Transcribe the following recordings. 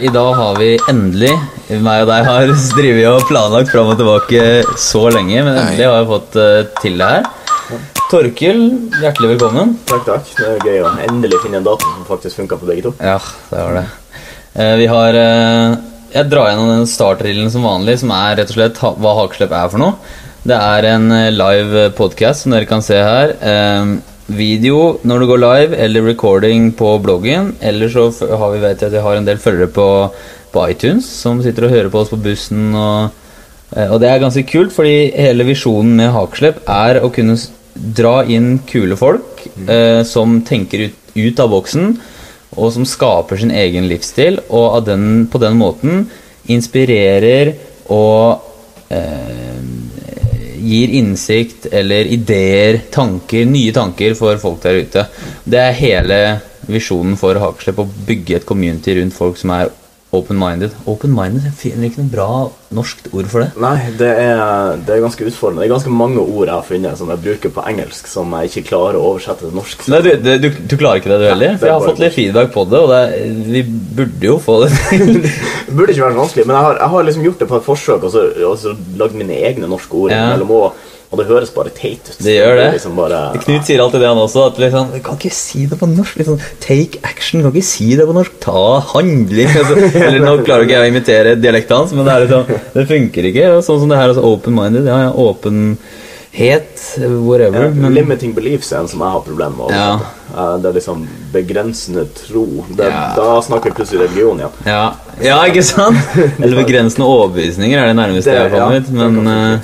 I dag har vi endelig Meg og deg har drevet og planlagt fram og tilbake så lenge, men endelig har vi fått eh, til det her. Torkil, hjertelig velkommen. Takk, takk. Det er gøy å endelig finne en dato som faktisk funka på begge to. Ja, det var det. Eh, Vi har eh, Jeg drar gjennom den startrillen som vanlig, som er rett og slett hva Hakeslepp er for noe. Det er en live podcast som dere kan se her. Video når du går live, eller recording på bloggen. Eller så har vi, vet jeg at vi har en del følgere på, på iTunes som sitter og hører på oss på bussen. Og, eh, og det er ganske kult, fordi hele visjonen med Hakeslepp er å kunne dra inn kule folk eh, som tenker ut, ut av boksen og som skaper sin egen livsstil, og av den, på den måten inspirerer og eh, gir innsikt eller ideer, tanker, nye tanker for folk der ute. Det er hele visjonen for Hakeslepp, å bygge et community rundt folk som er open-minded. Open-minded, jeg finner ikke noe bra norsk ord for det. Nei, det er, det er ganske utfordrende. Det er ganske mange ord jeg har funnet som jeg bruker på engelsk, som jeg ikke klarer å oversette til norsk. Nei, du, det- du, du klarer ikke det, du heller? For jeg har fått litt feedback på det, og det vi burde jo få det til. Det burde ikke være så vanskelig, men jeg har, jeg har liksom gjort det på et forsøk, og så, og så lagd mine egne norske ord Ja. mellom og, og det høres bare teit ut. Det gjør det. det Liksom bare, Knut sier alltid det, han også. At liksom, du kan ikke si det på norsk. Liksom, take action. Du kan ikke si det på norsk. Ta handling. Altså, eller Nå klarer ikke jeg å imitere dialekten hans, men det, liksom, det funker ikke. Sånn som det her, altså, open-minded. Ja, ja, åpenhet, whatever. Ja, Men Limiting beliefs er en som jeg har problemer med. Ja. Det er liksom begrensende tro. Det, Ja. Da snakker vi plutselig religion igjen. ja, ja, ikke sant? Eller begrensende overbevisninger er det nærmeste Det- jeg har kommet. men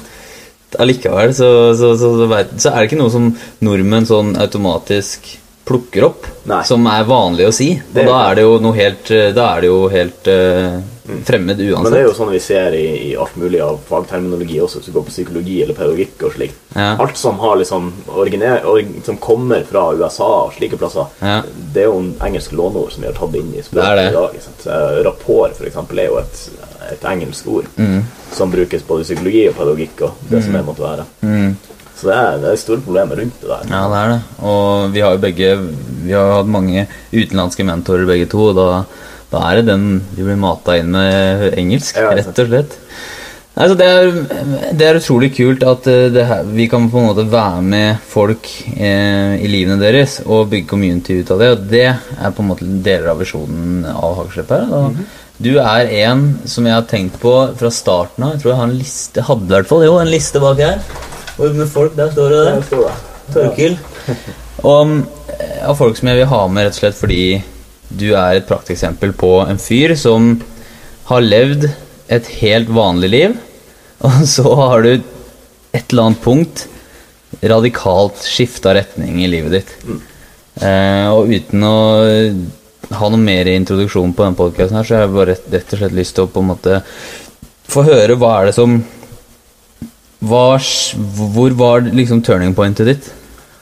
allikevel så, så, så, så, så er det ikke noe som nordmenn sånn automatisk plukker opp, Nei. som er vanlig å si. Og da er det jo noe helt, eh, da er det jo helt uh, fremmed Men det er jo sånn vi ser i, i alt mulig av fagterminologi også, hvis du går på psykologi eller pedagogikk og slikt. Ja. Alt som har liksom originer, or, som kommer fra USA og slike plasser, Ja. det er jo en engelsk låneord som vi har tatt inn i språket i dag. Rapport, for eksempel, er jo et, et engelsk ord Mm. som brukes både i psykologi og pedagogikk og det som jeg måtte være. Mm. Så det er, det er store problemer rundt det der. Ja, det er det. Og vi har jo begge Vi har hatt mange utenlandske mentorer begge to, og da, da er det den vi blir mata inn med engelsk, Ja, rett og slett. Altså, det, er, det er utrolig kult at eh, det her, vi kan på en måte være med folk eh, i livene deres og bygge community ut av det. Og det er på en måte deler av visjonen av Hakeslepp her. Og Du er en som jeg har tenkt på fra starten av. Jeg tror jeg har en liste hadde i hvert fall jo en liste bak her. Og med folk, der står det Der der. står det. Torkil. Og eh, av folk som jeg vil ha med rett og slett fordi du er et prakteksempel på en fyr som har levd et helt vanlig liv, og så har du et eller annet punkt radikalt skifta retning i livet ditt. Eh, og uten å ha noe mer introduksjon på den podkasten så har jeg bare rett, og slett lyst til å på en måte få høre hva er det som hva, Hvor var liksom turning pointet ditt?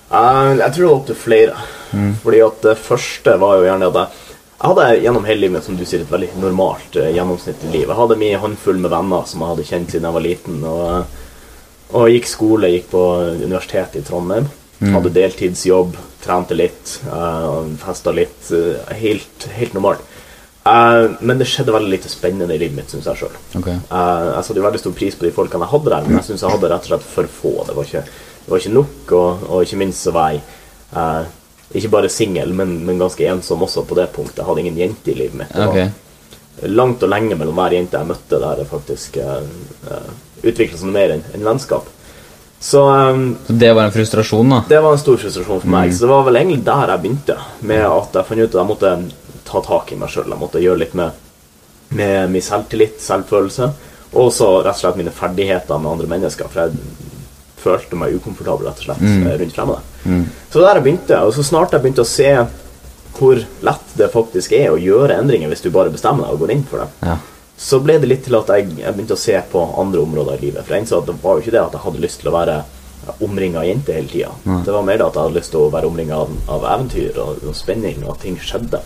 Uh, jeg tror det var opp til flere. Fordi at det første var jo gjerne at jeg jeg hadde gjennom hele livet som du sier, et veldig normalt uh, gjennomsnittlig liv. Jeg hadde min håndfull med venner som jeg hadde kjent siden jeg var liten. Og, og gikk skole, gikk på universitetet i Trondheim. Hadde deltidsjobb, trente litt, uh, festa litt. Uh, helt, helt normalt. Uh, men det skjedde veldig lite spennende i livet mitt, syns jeg sjøl. Okay. Uh, jeg satte jo veldig stor pris på de folkene jeg hadde der, men jeg syns jeg hadde rett og slett for få. Det var ikke, det var ikke nok, og, og ikke minst så var jeg uh, ikke bare singel, men, men ganske ensom også på det punktet. Jeg hadde ingen jente i livet mitt. Det Ok. var langt og lenge mellom hver jente jeg møtte, der det faktisk uh, utvikla seg mer enn enn vennskap. Så um, Så det var en frustrasjon, da? det var en stor frustrasjon for meg. Så det var vel egentlig der jeg begynte. Med at jeg fant ut at jeg måtte ta tak i meg sjøl. Jeg måtte gjøre litt med, med min selvtillit, selvfølelse. Og så rett og slett mine ferdigheter med andre mennesker. For jeg følte meg ukomfortabel rett og slett rundt fremmede. Så der jeg begynte. Og så snart jeg begynte å se hvor lett det faktisk er å gjøre endringer hvis du bare bestemmer deg og går inn for det Ja. Så ble det litt til at jeg, jeg begynte å se på andre områder i livet. For jeg innså at det var jo ikke det at jeg hadde lyst til å være omringa av jenter hele tida. Det var mer det at jeg hadde lyst til å være omringa av, av eventyr og, og spenning, og at ting skjedde.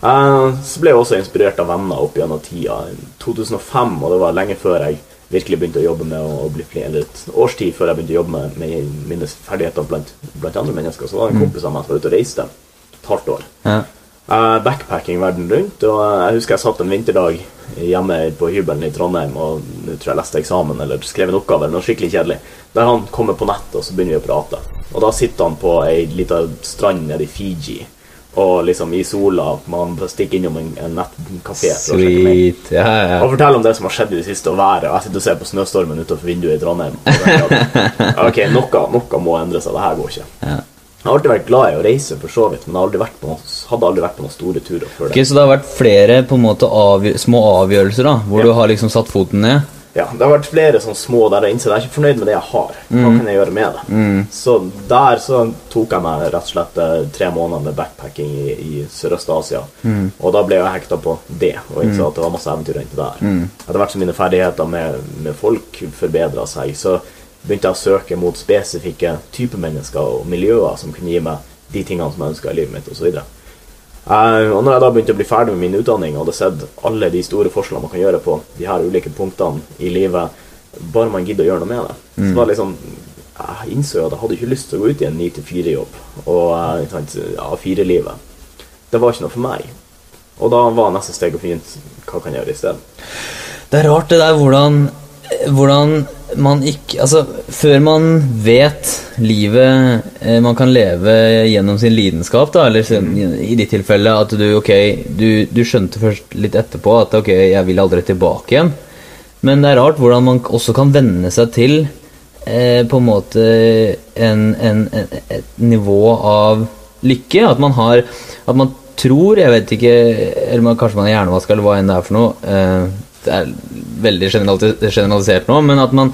Eh, så ble jeg også inspirert av venner opp gjennom tida. 2005, og det var lenge før jeg virkelig begynte å jobbe med å, å bli flink, eller et årstid før jeg begynte å jobbe med, med mine ferdigheter blant, blant andre mennesker, så var det en kompis av meg som var ute og reiste et halvt år. Ja. Backpacking verden rundt. Og jeg husker jeg satt en vinterdag hjemme på hybelen i Trondheim og jeg tror jeg leste eksamen eller skrev en oppgave eller noe skikkelig kjedelig. Der han kommer på nettet, og så begynner vi å prate. Og da sitter han på ei lita strand nede i Fiji. Og liksom i sola. Man stikker innom en, en nettkafé. for. Sweet. Ja, ja. Og forteller om det som har skjedd i det siste, og været. Og jeg sitter og ser på snøstormen utenfor vinduet i Trondheim. Ok, noe, noe må endre seg. Det her går ikke. Ja. Jeg har alltid vært glad i å reise, for så vidt, men jeg har aldri noe, hadde aldri vært på noen store turer før det. Så det har vært flere på en måte avgjø små avgjørelser da hvor Ja. du har liksom satt foten ned? Ja, Det har vært flere sånn små der jeg innser jeg er ikke fornøyd med det jeg har. Hva Mm. kan jeg gjøre med det? Så der så tok jeg meg rett og slett eh, tre måneder med backpacking i, i Sørøst-Asia. Mm. Og da ble jeg hekta på det, og innså at det var masse eventyr inntil der. Mm. Etter hvert som mine ferdigheter med, med folk forbedra seg, så begynte jeg å søke mot spesifikke typer mennesker og miljøer som kunne gi meg de tingene som jeg ønska i livet mitt, osv. Uh, og når jeg da begynte å bli ferdig med min utdanning og hadde sett alle de store forskjellene man kan gjøre på de her ulike punktene i livet, bare man gidder å gjøre noe med det, så var det liksom Jeg innså at jeg hadde ikke lyst til å gå ut i en 9-4-jobb og sant, A4-livet. Det var ikke noe for meg. Og da var neste steg å finne ut hva kan jeg gjøre i stedet. Det er rart det der hvordan, hvordan man ikke Altså, før man vet livet eh, man kan leve gjennom sin lidenskap, da, eller sin- i ditt tilfelle at du ok, du, du skjønte først litt etterpå at ok, jeg vil aldri tilbake igjen. Men det er rart hvordan man også kan venne seg til eh, på en måte en, en, en, et nivå av lykke. At man har At man tror, jeg vet ikke Eller man, kanskje man er hjernevaska, eller hva enn det er for noe. Eh, det er veldig generalisert nå, men at man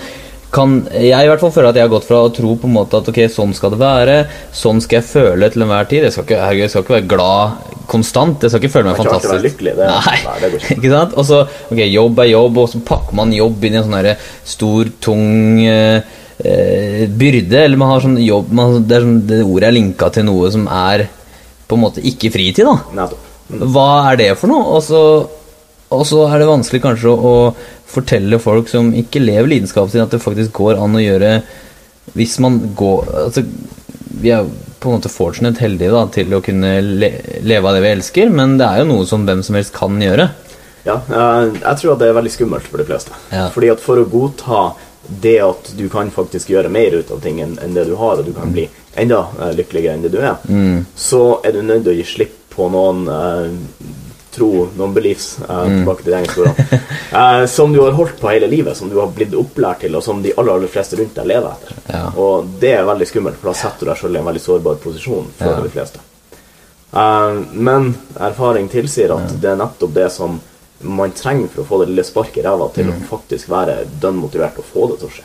kan Jeg i hvert fall føler at jeg har gått fra å tro på en måte at ok, sånn skal det være, sånn skal jeg føle til enhver tid. Jeg skal ikke, herregud, jeg skal ikke være glad konstant. Jeg skal ikke føle meg kan ikke være lykkelig, det- Nei, nei, det går ikke. sant? Og så, ok, jobb er jobb, og så pakker man jobb inn i en sånn stor, tung eh, eh, byrde. Eller man har sånn jobb man, det, er sånn, det ordet er linka til noe som er på en måte ikke fritid, da. Nettopp. Hva er det for noe? Og så, og så er det vanskelig kanskje å fortelle folk som ikke lever lidenskapen sin, at det faktisk går an å gjøre Hvis man går altså, Vi er på en måte fortunate heldige da, til å kunne le leve av det vi elsker, men det er jo noe som hvem som helst kan gjøre. Ja, jeg tror at det er veldig skummelt for de fleste. Ja. Fordi at for å godta det at du kan faktisk gjøre mer ut av ting enn enn det du har, og du kan bli enda eh, lykkeligere enn det du er, så er du nødt til å gi slipp på noen eh, tro, noen beliefs, eh, tilbake til ordene, eh, som du har holdt på hele livet, som du har blitt opplært til, og som de aller, aller fleste rundt deg lever etter. Ja. Og det er veldig skummelt, for da setter du deg selv i en veldig sårbar posisjon for Ja. de fleste. Eh, men erfaring tilsier at det er nettopp det som man trenger for å få det lille sparket i ræva til Mm. å faktisk være dønn motivert og få det til å skje.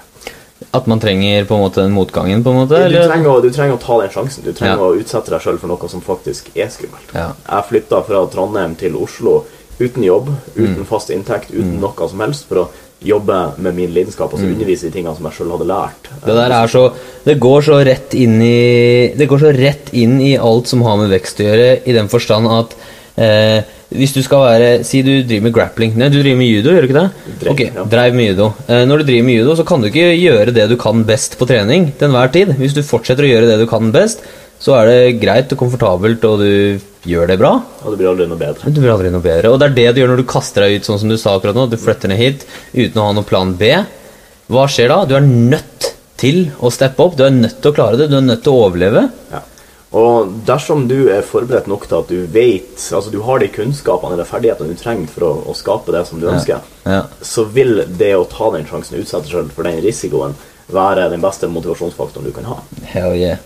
At man trenger på en måte den motgangen, på en måte? Du trenger, du trenger å ta den sjansen. Du trenger Ja. å utsette deg sjøl for noe som faktisk er skummelt. Ja. Jeg flytta fra Trondheim til Oslo uten jobb, Mm. uten fast inntekt, uten noe som helst, for å jobbe med min lidenskap, og altså undervise i tingene som jeg sjøl hadde lært. Mm. Det der er så Det går så rett inn i Det går så rett inn i alt som har med vekst å gjøre, i den forstand at eh, hvis du skal være Si du driver med grappling. Nei, du driver med judo, gjør du ikke det? Drev, ok, ja. dreiv med judo. Eh, når du driver med judo, så kan du ikke gjøre det du kan best på trening til enhver tid. Hvis du fortsetter å gjøre det du kan best, så er det greit og komfortabelt, og du gjør det bra. Og det blir aldri noe bedre. Du blir aldri noe bedre. Og det er det du gjør når du kaster deg ut sånn som du sa akkurat nå. Du flytter ned hit uten å ha noen plan B. Hva skjer da? Du er nødt til å steppe opp. Du er nødt til å klare det. Du er nødt til å overleve. Ja. Og dersom du er forberedt nok til at du vet Altså du har de kunnskapene eller ferdighetene du trenger for å, å skape det som du ønsker, Ja. så vil det å ta den sjansen og utsette selv for den risikoen være den beste motivasjonsfaktoren du kan ha. Hell yeah.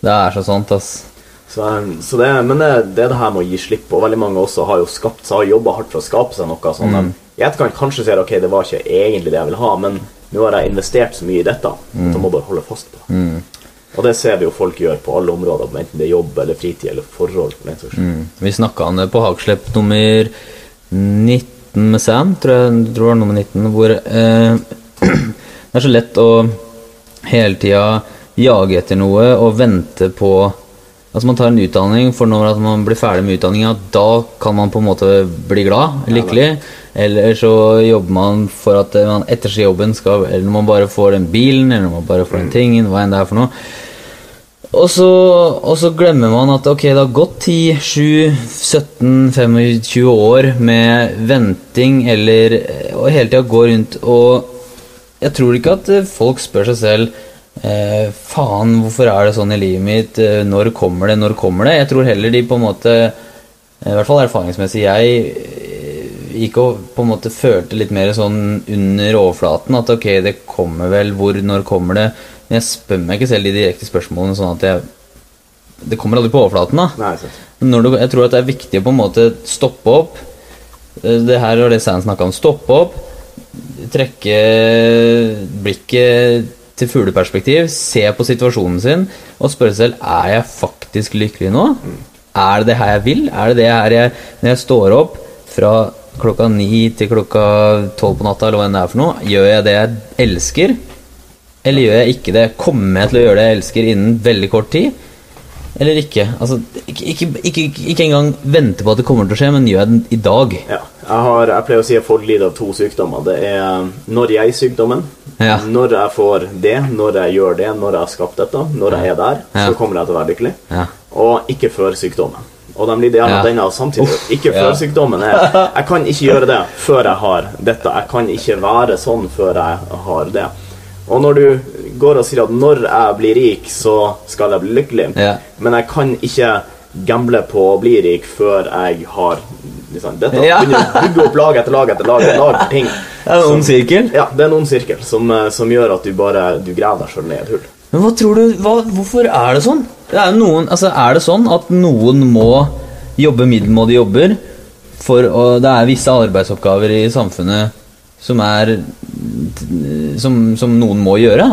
Det er så sant, ass. Så, så det, men det, det er det her med å gi slipp. Og veldig mange også har jo skapt seg, har jobba hardt for å skape seg noe sånn Mm. i etterkant kanskje ser ok, det var ikke egentlig det jeg ville ha, men nå har jeg investert så mye i dette at Mm. jeg må bare holde fast på det. Og det ser vi jo folk gjør på alle områder, enten det er jobb eller fritid eller forhold. Mm. Vi snakka om det på Hagslepp nummer 19 med Sam, tror jeg, tror det var nummer 19, hvor eh, det er så lett å hele tida jage etter noe og vente på Altså Man tar en utdanning for når at man blir ferdig med utdanninga, da kan man på en måte bli glad, lykkelig. Eller så jobber man for at man etter jobben skal Eller man bare får den bilen, eller man bare får den tingen, hva enn det er for noe. Og så, og så glemmer man at ok, det har gått 10, 7, 17, 25 år med venting eller Og hele tida går rundt og Jeg tror ikke at folk spør seg selv eh, Faen, hvorfor er det sånn i livet mitt? Eh, Når kommer det? Når kommer det? Jeg tror heller de på en måte I hvert fall erfaringsmessig Jeg eh, gikk og på en måte følte litt mer sånn under overflaten at ok, det kommer vel, hvor, når kommer det? Men jeg spør meg ikke selv de direkte spørsmålene sånn at jeg Det kommer aldri på overflaten, da. Nei. Når du, jeg tror at det er viktig å på en måte stoppe opp. Eh, Det her var det Sand snakka om. Stoppe opp, trekke blikket til fugleperspektiv, se på situasjonen sin og spørre selv er jeg faktisk lykkelig nå. Er det det her jeg vil? Er det det her jeg Når jeg står opp fra klokka ni til klokka tolv på natta, eller hva enn det er for noe, gjør jeg det jeg elsker? Eller gjør jeg ikke det? Kommer jeg til å gjøre det jeg elsker innen veldig kort tid? Eller ikke? Altså, ikke, ikke, ikke, ikke engang vente på at det kommer til å skje, men gjør jeg den i dag? Ja. Jeg, har, jeg pleier å si at folk lider av to sykdommer. Det er når jeg-sykdommen. Ja. Når jeg får det, når jeg gjør det, når jeg har skapt dette, når jeg er der, Ja. så kommer jeg til å være lykkelig. Ja. Og ikke før sykdommen. Og de lider gjerne av denne samtidig. ikke før sykdommen er Jeg kan ikke gjøre det før jeg har dette. Jeg kan ikke være sånn før jeg har det. Og når du går og sier at når jeg blir rik, så skal jeg bli lykkelig, Ja. men jeg kan ikke gamble på å bli rik før jeg har liksom, Dette Ja. begynner å bygge opp lag etter lag etter lag, etter lag ting. Det er en ond sirkel. Ja, det er en ond sirkel som, eh, som gjør at du bare du graver deg sjøl ned i et hull. Men hva tror du, hva, hvorfor er det sånn? Det er, noen, altså, er det sånn at noen må jobbe middelmådige jobber for å Det er visse arbeidsoppgaver i samfunnet som er som, som noen må gjøre?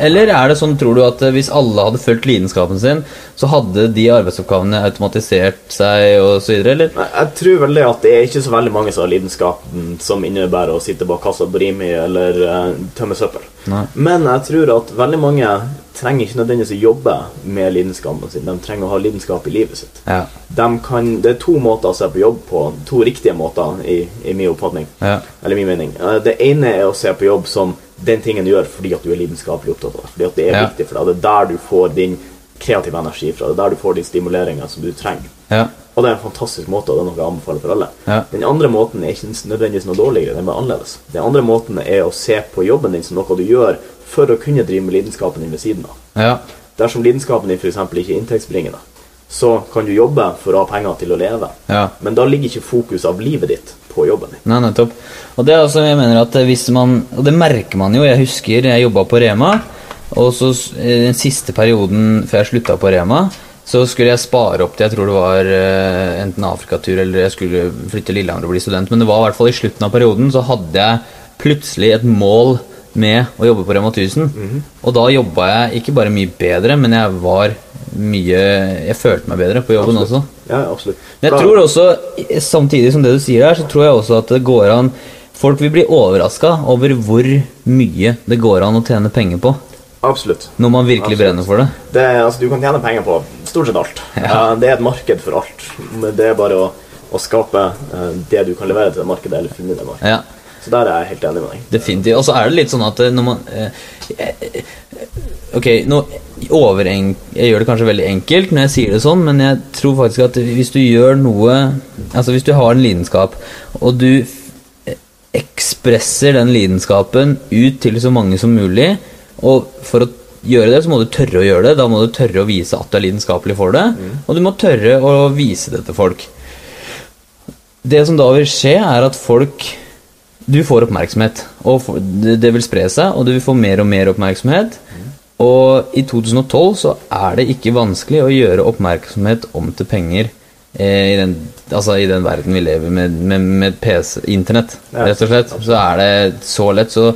Eller er det sånn, tror du, at hvis alle hadde fulgt lidenskapen sin, så hadde de arbeidsoppgavene automatisert seg videre, eller? Jeg tror vel det at det er ikke så veldig mange som har lidenskapen som innebærer å sitte bak kassa på Rimi eller uh, tømme søppel. Nei. Men jeg tror at veldig mange trenger ikke nødvendigvis å jobbe med lidenskapen sin. De trenger å ha lidenskap i livet sitt. Ja. De kan, det er to måter å se på jobb på. To riktige måter, i, i min oppfatning. Ja. Eller min mening. Det ene er å se på jobb som den tingen du gjør fordi at du er lidenskapelig opptatt av det. Fordi at det er Ja. viktig for deg. Det er der du får din kreative energi fra. Det er der du får de stimuleringene som du trenger. Ja. Og det er en fantastisk måte, og det er noe jeg anbefaler for alle. Den andre måten er ikke nødvendigvis noe dårligere, den er bare annerledes. Den andre måten er å se på jobben din som noe du gjør for å kunne drive med lidenskapen din ved siden av. ja. Dersom lidenskapen din f.eks. ikke er inntektsbringende, så kan du jobbe for å ha penger til å leve. ja. Men da ligger ikke fokus av livet ditt på jobben din. Nei, nettopp. Og det er altså, jeg mener at hvis man Og det merker man jo. Jeg husker jeg jobba på Rema, og så eh, den siste perioden før jeg slutta på Rema, så skulle jeg spare opp til jeg tror det var eh, enten Afrikatur eller jeg skulle flytte til Lillehammer og bli student. Men det var i hvert fall i slutten av perioden så hadde jeg plutselig et mål med å jobbe på Rema 1000. Og da jobba jeg ikke bare mye bedre, men jeg var mye Jeg følte meg bedre på jobben også. Ja, absolutt. Men jeg tror også, samtidig som det du sier her, så tror jeg også at det går an Folk vil bli overraska over hvor mye det går an å tjene penger på Absolutt. når man virkelig Absolutt. brenner for det. Det, altså, du kan tjene penger på stort sett alt. Ja. Det er et marked for alt. Det er bare å, å skape eh, det du kan levere til det markedet, eller finne det markedet. Ja, Så der er jeg helt enig med deg. definitivt. Og så er det litt sånn at eh, når man eh, eh, Ok, nå overenk, Jeg gjør det kanskje veldig enkelt når jeg sier det sånn, men jeg tror faktisk at hvis du gjør noe Altså hvis du har en lidenskap, og du ekspresser den lidenskapen ut til så mange som mulig, og for å gjøre det, så må du tørre å gjøre det. Da må du tørre å vise at du er lidenskapelig for det, og du må tørre å vise det til folk. Det som da vil skje, er at folk Du får oppmerksomhet, og det vil spre seg, og du vil få mer og mer oppmerksomhet. Og i 2012 så er det ikke vanskelig å gjøre oppmerksomhet om til penger eh, i, den, altså i den verden vi lever med, med, med PC, internett, rett og slett. Så er det så lett, så,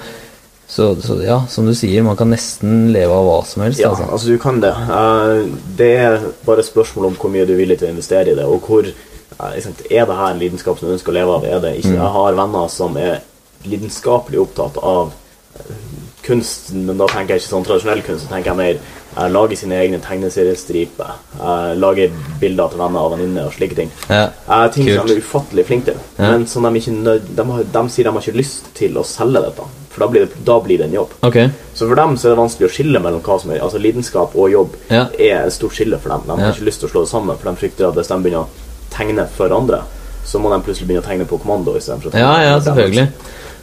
så, så ja, som du sier, man kan nesten leve av hva som helst. Ja, altså. altså du kan det. Uh, Det er bare spørsmål om hvor mye du er villig til å investere i det, og hvor Er det her en lidenskap som du ønsker å leve av? Er det ikke? Jeg har venner som er lidenskapelig opptatt av eh, kunsten, men da tenker jeg ikke sånn tradisjonell kunst, så tenker jeg mer jeg lager sine egne tegneseriestriper, Jeg lager bilder til venner og venninner og slike ting. Ja, jeg ting som de er ufattelig flinke til, Ja. men som de ikke nød, de, har, de sier de har ikke lyst til å selge dette. For da blir, det, da blir det en jobb. Okay. Så for dem så er det vanskelig å skille mellom hva som er Altså lidenskap og jobb Ja. er et stort skille for dem. De har ikke lyst til å slå det sammen, for de frykter at hvis de begynner å tegne for andre, så må de plutselig begynne å tegne på kommando istedenfor å tegne Ja, ja, selvfølgelig.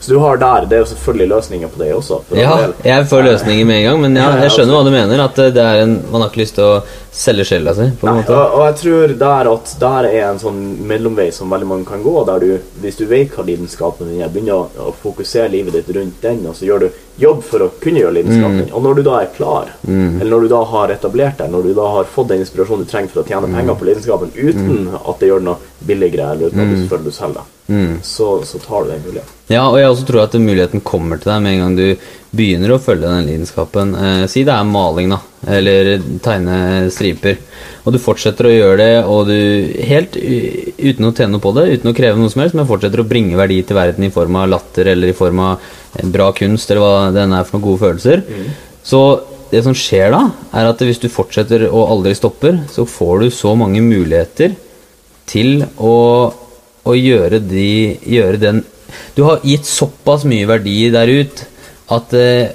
Så du har der Det er jo selvfølgelig løsninger på det også. For Ja, jeg får løsninger med en gang, men ja, jeg skjønner hva du mener. At eh, det er en, man har ikke lyst til å selge sjela si. på en Nei, måte. og, og jeg tror der at der er en sånn mellomvei som veldig mange kan gå. Der du, hvis du vet hva lidenskapen din er, begynner å, å fokusere livet ditt rundt den, og så gjør du jobb for å kunne gjøre lidenskapen Mm. Og når du da er klar, eller når du da har etablert deg, når du da har fått den inspirasjonen du trenger for å tjene Mm. penger på lidenskapen uten at det gjør det noe billigere, eller uten at du føler du selger, Mm. så, så tar du den muligheten. Ja, og jeg også tror at muligheten kommer til deg med en gang du begynner å følge den lidenskapen. Eh, si det er maling, da, eller tegne striper. Og du fortsetter å gjøre det, og du helt uten å tjene noe på det, uten å kreve noe som helst, men fortsetter å bringe verdi til verden i form av latter eller i form av eh, bra kunst, eller hva det enn er for noen gode følelser. Så det som skjer da, er at hvis du fortsetter og aldri stopper, så får du så mange muligheter til å, å gjøre, de, gjøre den Du har gitt såpass mye verdi der ut at eh,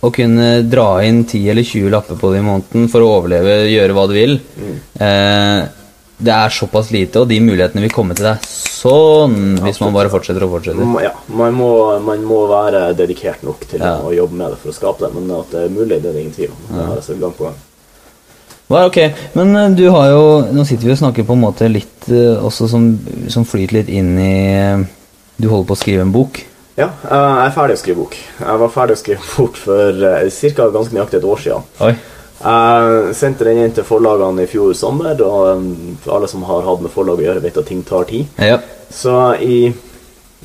å kunne dra inn 10 eller 20 lapper på det i måneden for å overleve, gjøre hva du vil eh, Det er såpass lite, og de mulighetene vil komme til deg sånn hvis man bare fortsetter og fortsetter. Ja, man må, man må være dedikert nok til Ja. å jobbe med det for å skape det, men at det er mulig, det er det ingen tvil om. Det har jeg sett gang på gang. Ok, Men eh, du har jo Nå sitter vi og snakker på en måte litt eh, også som, som flyter litt inn i eh, Du holder på å skrive en bok. Ja, eh, jeg er ferdig å skrive bok. Jeg var ferdig å skrive bok for ca. ganske nøyaktig et år siden. Oi. Jeg sendte den inn til forlagene i fjor sommer, og um, alle som har hatt med forlag å gjøre, vet at ting tar tid. Ja. Så i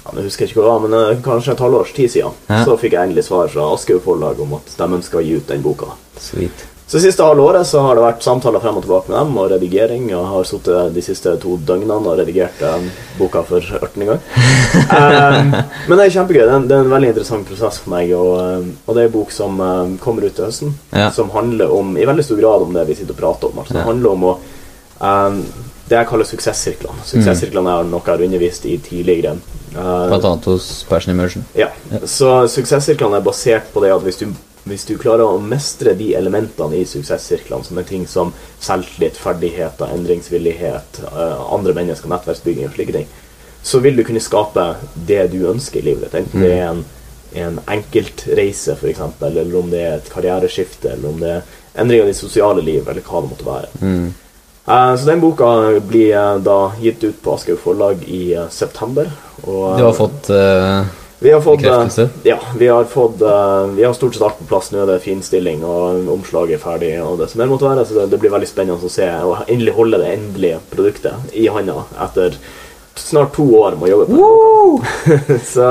ja, jeg husker ikke hva det var, men eh, kanskje et halvårs tid siden, Ja. så fikk jeg endelig svar fra Aschehoug forlag om at de ønsker å gi ut den boka. Sweet. Så siste halve året så har det vært samtaler frem og tilbake med dem, og redigering. Og jeg har sittet de siste to døgnene og redigert um, boka for 18. gang. um, men det er kjempegøy. Det er, en, det er en veldig interessant prosess for meg. Og, eh, og det er en bok som um, kommer ut til høsten, Ja. som handler om, i veldig stor grad om det vi sitter og prater om. Altså, Ja. Det handler om å det jeg kaller suksesssirklene. Suksesssirklene er noe jeg har undervist i tidligere. Blant annet hos Passion Immersion. ja. Så suksesssirklene er basert på det at hvis du, hvis du klarer å mestre de elementene i suksesssirklene, som er ting som selvtillit, ferdigheter, endringsvillighet, eh, andre mennesker, nettverksbygging og slike ting, så vil du kunne skape det du ønsker i livet ditt. Enten det er en, en enkeltreise, f.eks., eller om det er et karriereskifte, eller om det er endring av ditt sosiale liv, eller hva det måtte være. Eh, Så den boka blir eh, da gitt ut på Aschehoug forlag i september. Og, Du har fått eh, vi har fått, Bekreftelse? eh, Ja, vi har fått eh, Vi har stort sett alt på plass. Nå Det er fin finstilling, og omslaget er ferdig. Og det som det måtte være, så det, det blir veldig spennende å se og endelig holde det endelige produktet i handa etter snart to år med å jobbe på det. så,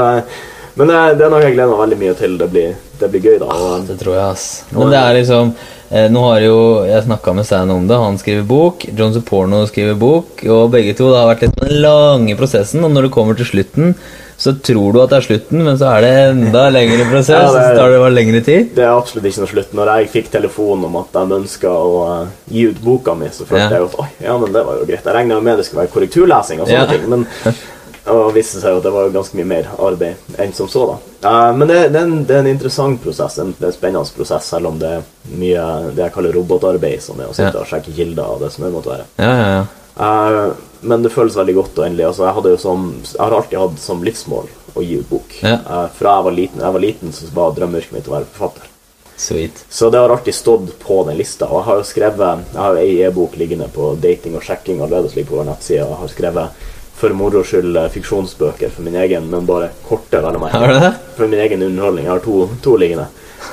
men det, det er noe jeg gleder meg veldig mye til. Det blir, det blir gøy, da. Og, Det tror jeg, ass. Men det er liksom eh, Nå har jo jeg snakka med Stan om det. Han skriver bok. John Porno skriver bok. Og begge to det har vært litt den lange prosessen. Og når det kommer til slutten, så tror du at det er slutten, men så er det enda lengre prosess. Ja, det Så tar det bare lengre tid. det er absolutt ikke noe slutt. Når jeg fikk telefon om at de ønska å uh, gi ut boka mi, så følte Ja. jeg at oi, ja, men det var jo greit. Jeg regna med det skulle være korrekturlesing og sånne Ja. ting. Men og viste seg jo at det var ganske mye mer arbeid enn som så. da. Uh, men det, det, er en, det er en interessant prosess, en, det er en spennende prosess, selv om det er mye det jeg kaller robotarbeid, som er å sitte og sjekke kilder og det som det måtte være. Ja, ja, ja. Eh, men det føles veldig godt og endelig. Altså, jeg, som, jeg har alltid hatt som livsmål å gi ut bok. Ja. Uh, fra jeg var liten, jeg var liten så var drømmeyrket mitt å være forfatter. Sweet. Så det har alltid stått på den lista. Og jeg har jo skrevet Jeg har ei e-bok liggende på dating og sjekking allerede, som ligger på vår nettside. Og jeg har skrevet for moro skyld eh, fiksjonsbøker for min egen, men bare korte, vel å merke. For min egen underholdning. Jeg har to, to liggende.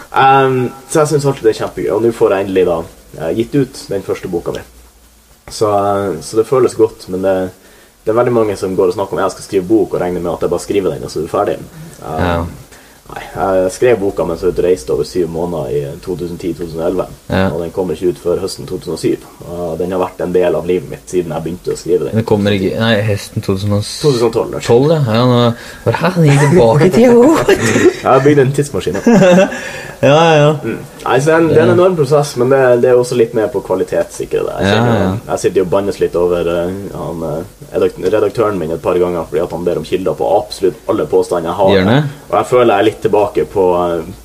Um, så jeg syns alltid det er kjempegøy. Og nå får jeg endelig da eh, gitt ut den første boka mi. Så, eh, så det føles godt, men det, det er veldig mange som går og snakker om jeg skal skrive bok, og regner med at jeg bare skriver den, og så er du ferdig. Um, Ja. Nei, jeg skrev boka mens jeg reiste over syv måneder i 2010-2011. Ja. Og den kommer ikke ut før høsten 2007. Og den har vært en del av livet mitt siden jeg begynte å skrive den. Det kommer ikke Nei, høsten 2012, 2012. unnskyld. ja. ja nå, bare, Hæ, den gikk tilbake i tid? Jeg har bygd en tidsmaskin. ja. ja, ja. Nei, så det, er en, det er en enorm prosess, men det, det er også litt med på kvalitetssikkerhet. Jeg, Ja, ja. jeg sitter jo og bannes litt over eh, han, eh, redaktøren min et par ganger fordi at han ber om kilder på absolutt alle påstander jeg har. Gjerne. Og jeg føler jeg er litt tilbake på,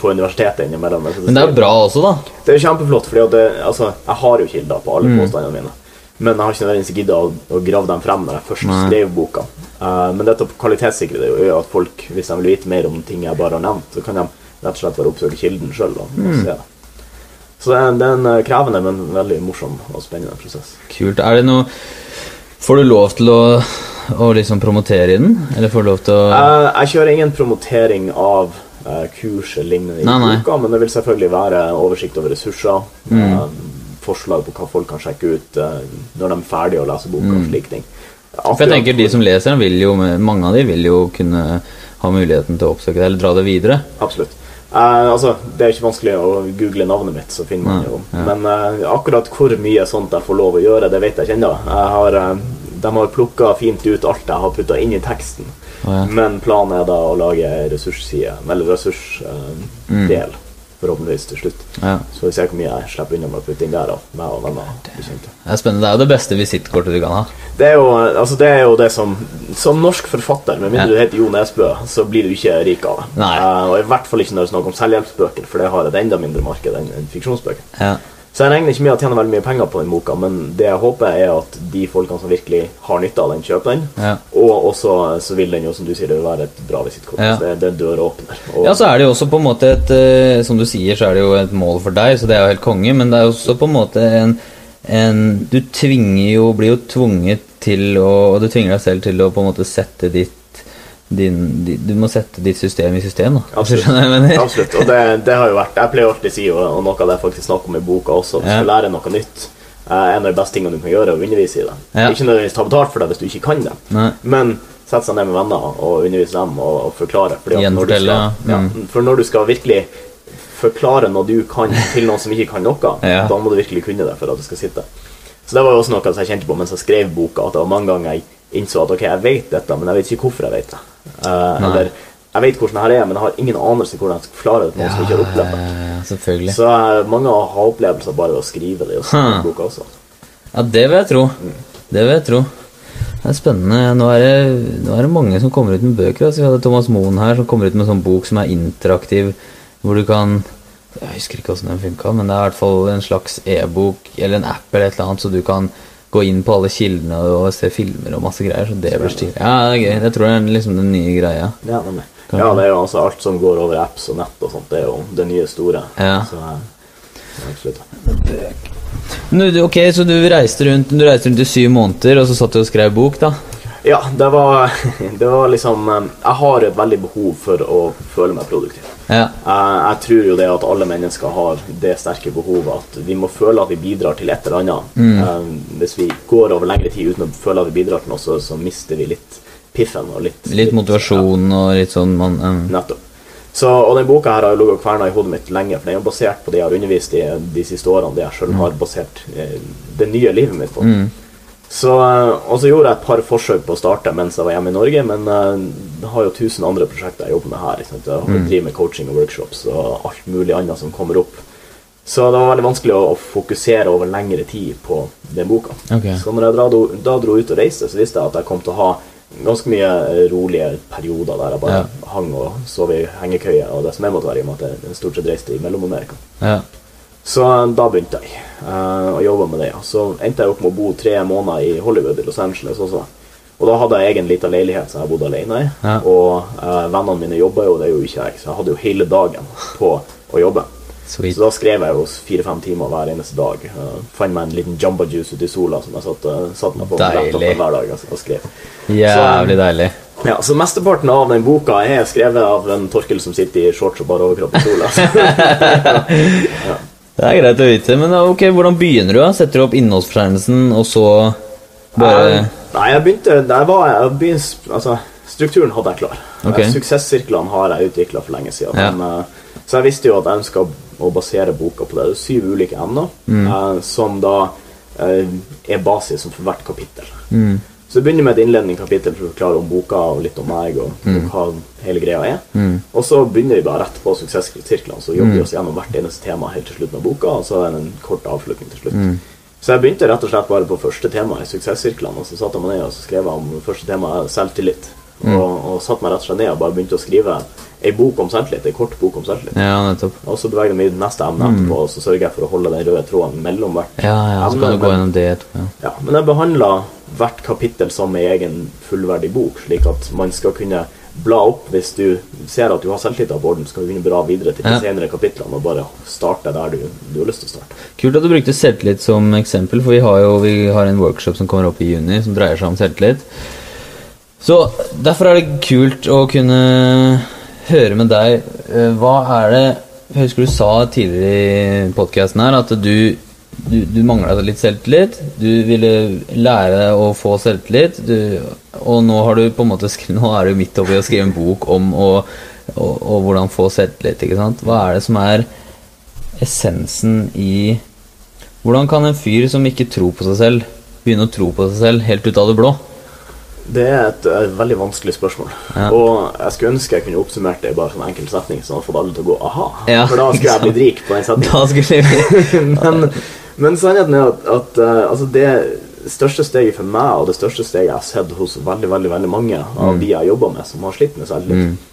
på universitetet innimellom. Men det er bra også, da. Det er kjempeflott, for altså, jeg har jo kilder på alle påstandene mine. Men jeg har ikke nødvendigvis gidda å, å grave dem frem når jeg først Nei. skrev boka. Uh, men dette kvalitetssikrer det jo gjør at folk, hvis de vil vite mer om ting jeg bare har nevnt, så kan de rett og slett bare oppsøke kilden sjøl og, mm. se det. Så det er, det er en eh, krevende, men veldig morsom og spennende prosess. Kult. Er det noe Får du lov til å, å liksom promotere i den? Eller får du lov til å Jeg, jeg kjører ingen promotering av uh, kurs eller lignende i Nei, nei. boka, men det vil selvfølgelig være oversikt over ressurser. Mm. Uh, forslag på hva folk kan sjekke ut uh, når de er ferdige å lese boka. og slike ting. Akkurat, For jeg tenker De som leser den, vil jo, mange av de vil jo kunne ha muligheten til å oppsøke det, eller dra det videre. Absolutt. Eh, altså, Det er ikke vanskelig å google navnet mitt, så finner man jo. ja. Men eh, akkurat hvor mye sånt jeg får lov å gjøre, det vet jeg ikke ennå. Eh, De har plukka fint ut alt jeg har putta inn i teksten. Oh, ja. Men planen er da å lage ressursside, eller ressursdel, Mm. Forhåpentligvis til slutt. Ja. Så får vi se hvor mye jeg slipper unna med å putte inn der. Da, meg og venner. Det er spennende. Det er jo det beste visittkortet du kan ha. Det er jo altså det, er jo det som Som norsk forfatter, med mindre Ja. du heter Jo Nesbø, så blir du ikke rik av det. Eh, og i hvert fall ikke når det er snakk om selvhjelpsbøker, for det har et enda mindre marked enn enn fiksjonsbøker. Ja. Så jeg regner ikke med å tjene veldig mye penger på den boka, men det jeg håper, er at de folkene som virkelig har nytte av den, kjøper den. Ja. Og også så vil den jo, som du sier, det være et bra visittkort. Ja. Så Det, det er en døråpner. Og, Ja, så er det jo også på en måte et eh, Som du sier, så er det jo et mål for deg, så det er jo helt konge, men det er jo også på en måte en, en Du tvinger jo Blir jo tvunget til å Og du tvinger deg selv til å på en måte sette ditt din, din, Du må sette ditt system i system, da. Absolutt. Absolutt. Og det, det har jo vært Jeg pleier alltid å si, og, noe av det jeg faktisk snakker om i boka også, Du Ja. skal lære noe nytt eh, En av de beste tingene du kan gjøre, er å undervise i det. Ja. Ikke nødvendigvis ta betalt for det hvis du ikke kan det, Nei. men sette seg ned med venner og undervise dem og, og forklare. At når skal, ja. ja, for når du skal virkelig forklare noe du kan til noen som ikke kan noe, Ja. da må du virkelig kunne det for at du skal sitte. Så det var jo også noe som jeg kjente på mens jeg skrev boka, at det var mange ganger jeg innså at ok, jeg vet dette, men jeg vet ikke hvorfor jeg vet det. Nei. eller jeg vet hvordan det her er, men jeg har ingen anelse hvordan jeg skal klare det til noen som ikke har opplevd det. ja, ja, selvfølgelig. Så eh, mange har opplevelser bare ved å skrive det skrive Huh. boka også. Ja, det vil jeg tro. Det vil jeg tro. Det er spennende. Nå er det, nå er det mange som kommer ut med bøker. Altså, vi hadde Thomas Moen her som kommer ut med en sånn bok som er interaktiv, hvor du kan Jeg husker ikke hvordan den funka, men det er i hvert fall en slags e-bok eller en app eller et eller annet, så du kan gå inn på alle kildene og se filmer og masse greier. Så det blir stilig. Ja, det er gøy. Jeg tror det er liksom den nye greia. Ja, nemlig. ja, det er jo altså alt som går over apps og nett og sånt, det er jo det nye store. Ja. Så, eh, absolutt. Men ok, Så du reiste rundt Du reiste rundt i syv måneder, og så satt du og skrev bok, da? Ja, det var, det var liksom eh, Jeg har et veldig behov for å føle meg produktiv. Ja. Jeg, jeg tror jo det at alle mennesker har det sterke behovet at vi må føle at vi bidrar til et eller annet. Eh, hvis vi går over lengre tid uten å føle at vi bidrar til noe, så, så mister vi litt piffen. og Litt, Litt motivasjon og litt sånn man um, nettopp. Så, og den boka her har ligget og kverna i hodet mitt lenge, for den er jo basert på det jeg har undervist i de siste årene, det jeg sjøl har basert eh, det nye livet mitt på. Så, eh, og så gjorde jeg et par forsøk på å starte mens jeg var hjemme i Norge, men eh, jeg har jo tusen andre prosjekter jeg jobber med her. Jeg driver med coaching og workshops og alt mulig annet som kommer opp. Så det var veldig vanskelig å, å fokusere over lengre tid på den boka. Okay. Så når jeg dra, da dro ut og reiste, så visste jeg at jeg kom til å ha ganske mye eh, rolige perioder der jeg bare Ja. hang og sov i hengekøye, og det som jeg måtte være i og med at jeg stort sett reiste i Mellom-Amerika. Ja. Så eh, da begynte jeg uh, å jobbe med det. ja. Så endte jeg opp med å bo tre måneder i Hollywood i Los Angeles også. Og da hadde jeg egen liten leilighet som jeg bodde alene i. Ja. Og uh, vennene mine jobba jo, det gjorde ikke jeg, så jeg hadde jo hele dagen på å jobbe. Sweet. Så da skrev jeg jo fire-fem timer hver eneste dag. Uh, fant meg en liten jamba juice ute i sola som jeg satt, uh, satt meg på hver dag og, og skrev. Jævlig deilig. Ja, Så mesteparten av den boka er skrevet av en Torkel som sitter i shorts og bare overkropp i sola. Det er greit å vite. Men ok, hvordan begynner du? da? Setter du opp innholdsfortegnelsen, og så bare uh, Nei, jeg begynte der var jeg, begynte, altså, Strukturen hadde jeg klar. Okay. Eh, Suksesssirklene har jeg utvikla for lenge siden. Ja. Men, uh, så jeg visste jo at jeg ønska å basere boka på det. Det er syv ulike emner Mm. uh, som da er basisen for hvert kapittel. Mm. Så jeg begynner med et innledende kapittel for å forklare om boka og litt om meg og, Mm. hva hele greia er. Og så begynner vi bare rett på suksesssirklene, så jobber vi Mm. oss gjennom hvert eneste tema helt til slutt med boka, og så er det en kort avslutning til slutt. Mm. Så jeg begynte rett og slett bare på første tema i suksesssirklene, og så satte jeg meg ned og så skrev jeg om første tema selvtillit. Mm. Og, og satte meg rett og slett ned og bare begynte å skrive ei bok om selvtillit, ei kort bok om selvtillit. Ja, nettopp. Og så beveger jeg meg i det neste emne etterpå, og så sørger jeg for å holde den røde tråden mellom hvert Ja, ja, så kan du gå gjennom det etterpå. Ja. Ja, men jeg behandler hvert kapittel som ei egen fullverdig bok, slik at man skal kunne bla opp hvis du ser at du har selvtillit på orden, så kan du kunne bla videre til de Ja. senere kapitlene og bare starte der du, du har lyst til å starte. Kult at du brukte selvtillit som eksempel, for vi har jo vi har en workshop som kommer opp i juni som dreier seg om selvtillit. Så derfor er det kult å kunne høre med deg eh, Hva er det Jeg husker du sa tidligere i podkasten her at du, du, du mangla litt selvtillit. Du ville lære å få selvtillit, du, og nå har du på en måte skrevet, Nå er du midt oppi å skrive en bok om å, og, og hvordan få selvtillit. ikke sant? Hva er det som er essensen i Hvordan kan en fyr som ikke tror på seg selv, begynne å tro på seg selv helt ut av det blå? Det er et, et veldig vanskelig spørsmål. Ja. Og jeg skulle ønske jeg kunne oppsummert det i bare en enkel setning, så jeg hadde fått alle til å gå aha. Ja, For da skulle jeg bli blitt rik på den setningen. Men, men sannheten er at, at uh, altså det største steget for meg, og det største steget jeg har sett hos veldig veldig, veldig mange av de jeg jobber med, som har slitt med selvtillit,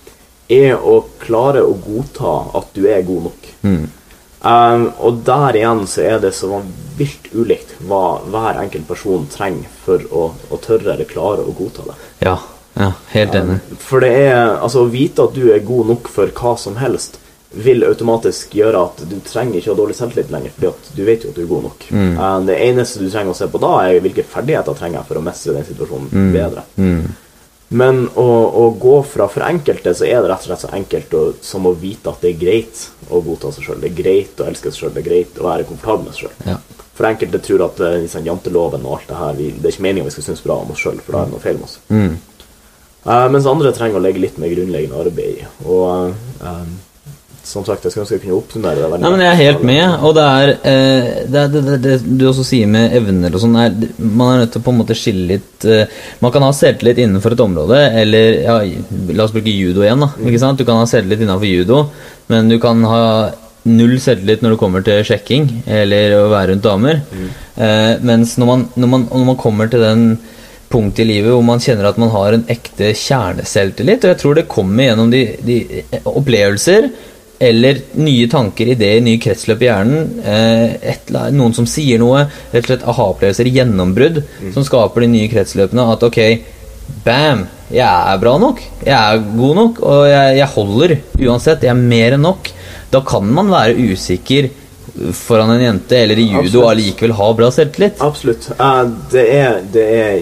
er å klare å godta at du er god nok. Mm. Um, og der igjen så er det så vilt ulikt hva hver enkelt person trenger for å, å tørre eller klare å godta det. Ja, ja helt enig. For det er altså å vite at du er god nok for hva som helst, vil automatisk gjøre at du trenger ikke å ha dårlig selvtillit lenger, fordi at du vet jo at du er god nok. Eh, Det eneste du trenger å se på da, er hvilke ferdigheter trenger jeg for å mestre den situasjonen bedre. Mm. Men å, å gå fra For enkelte så er det rett og slett så enkelt å, som å vite at det er greit å godta seg sjøl. Det er greit å elske seg sjøl. Det er greit å være komfortabel med seg sjøl. Ja. For enkelte tror at eh, liksom, janteloven og alt det her vi, Det er ikke meningen vi skal synes bra om oss sjøl, for da er det noe feil med oss. Mm. Uh, mens andre trenger å legge litt mer grunnleggende arbeid i. Og eh, som sagt, jeg skulle ønske jeg kunne oppsummere det Nei, men Jeg er helt med, og det er eh, det, er- det, det, du også sier med evner og sånn Man er nødt til å på en måte skille litt eh, Man kan ha selvtillit innenfor et område, eller ja, La oss bruke judo igjen. da Ikke sant? Du kan ha selvtillit innenfor judo, men du kan ha null selvtillit når det kommer til sjekking eller å være rundt damer. Eh, mens når man, når, man, når man kommer til den punkt i livet hvor man kjenner at man har en ekte kjerneselvtillit. Og jeg tror det kommer gjennom de, de opplevelser eller nye tanker, ideer, nye kretsløp i hjernen. Eh, et, noen som sier noe. Rett og slett aha-opplevelser, gjennombrudd, som skaper de nye kretsløpene. At ok, bam! Jeg er bra nok. Jeg er god nok, og jeg, jeg holder uansett. Jeg er mer enn nok. Da kan man være usikker foran en jente eller i judo og allikevel ha bra selvtillit. Absolutt. Eh, det, er, det er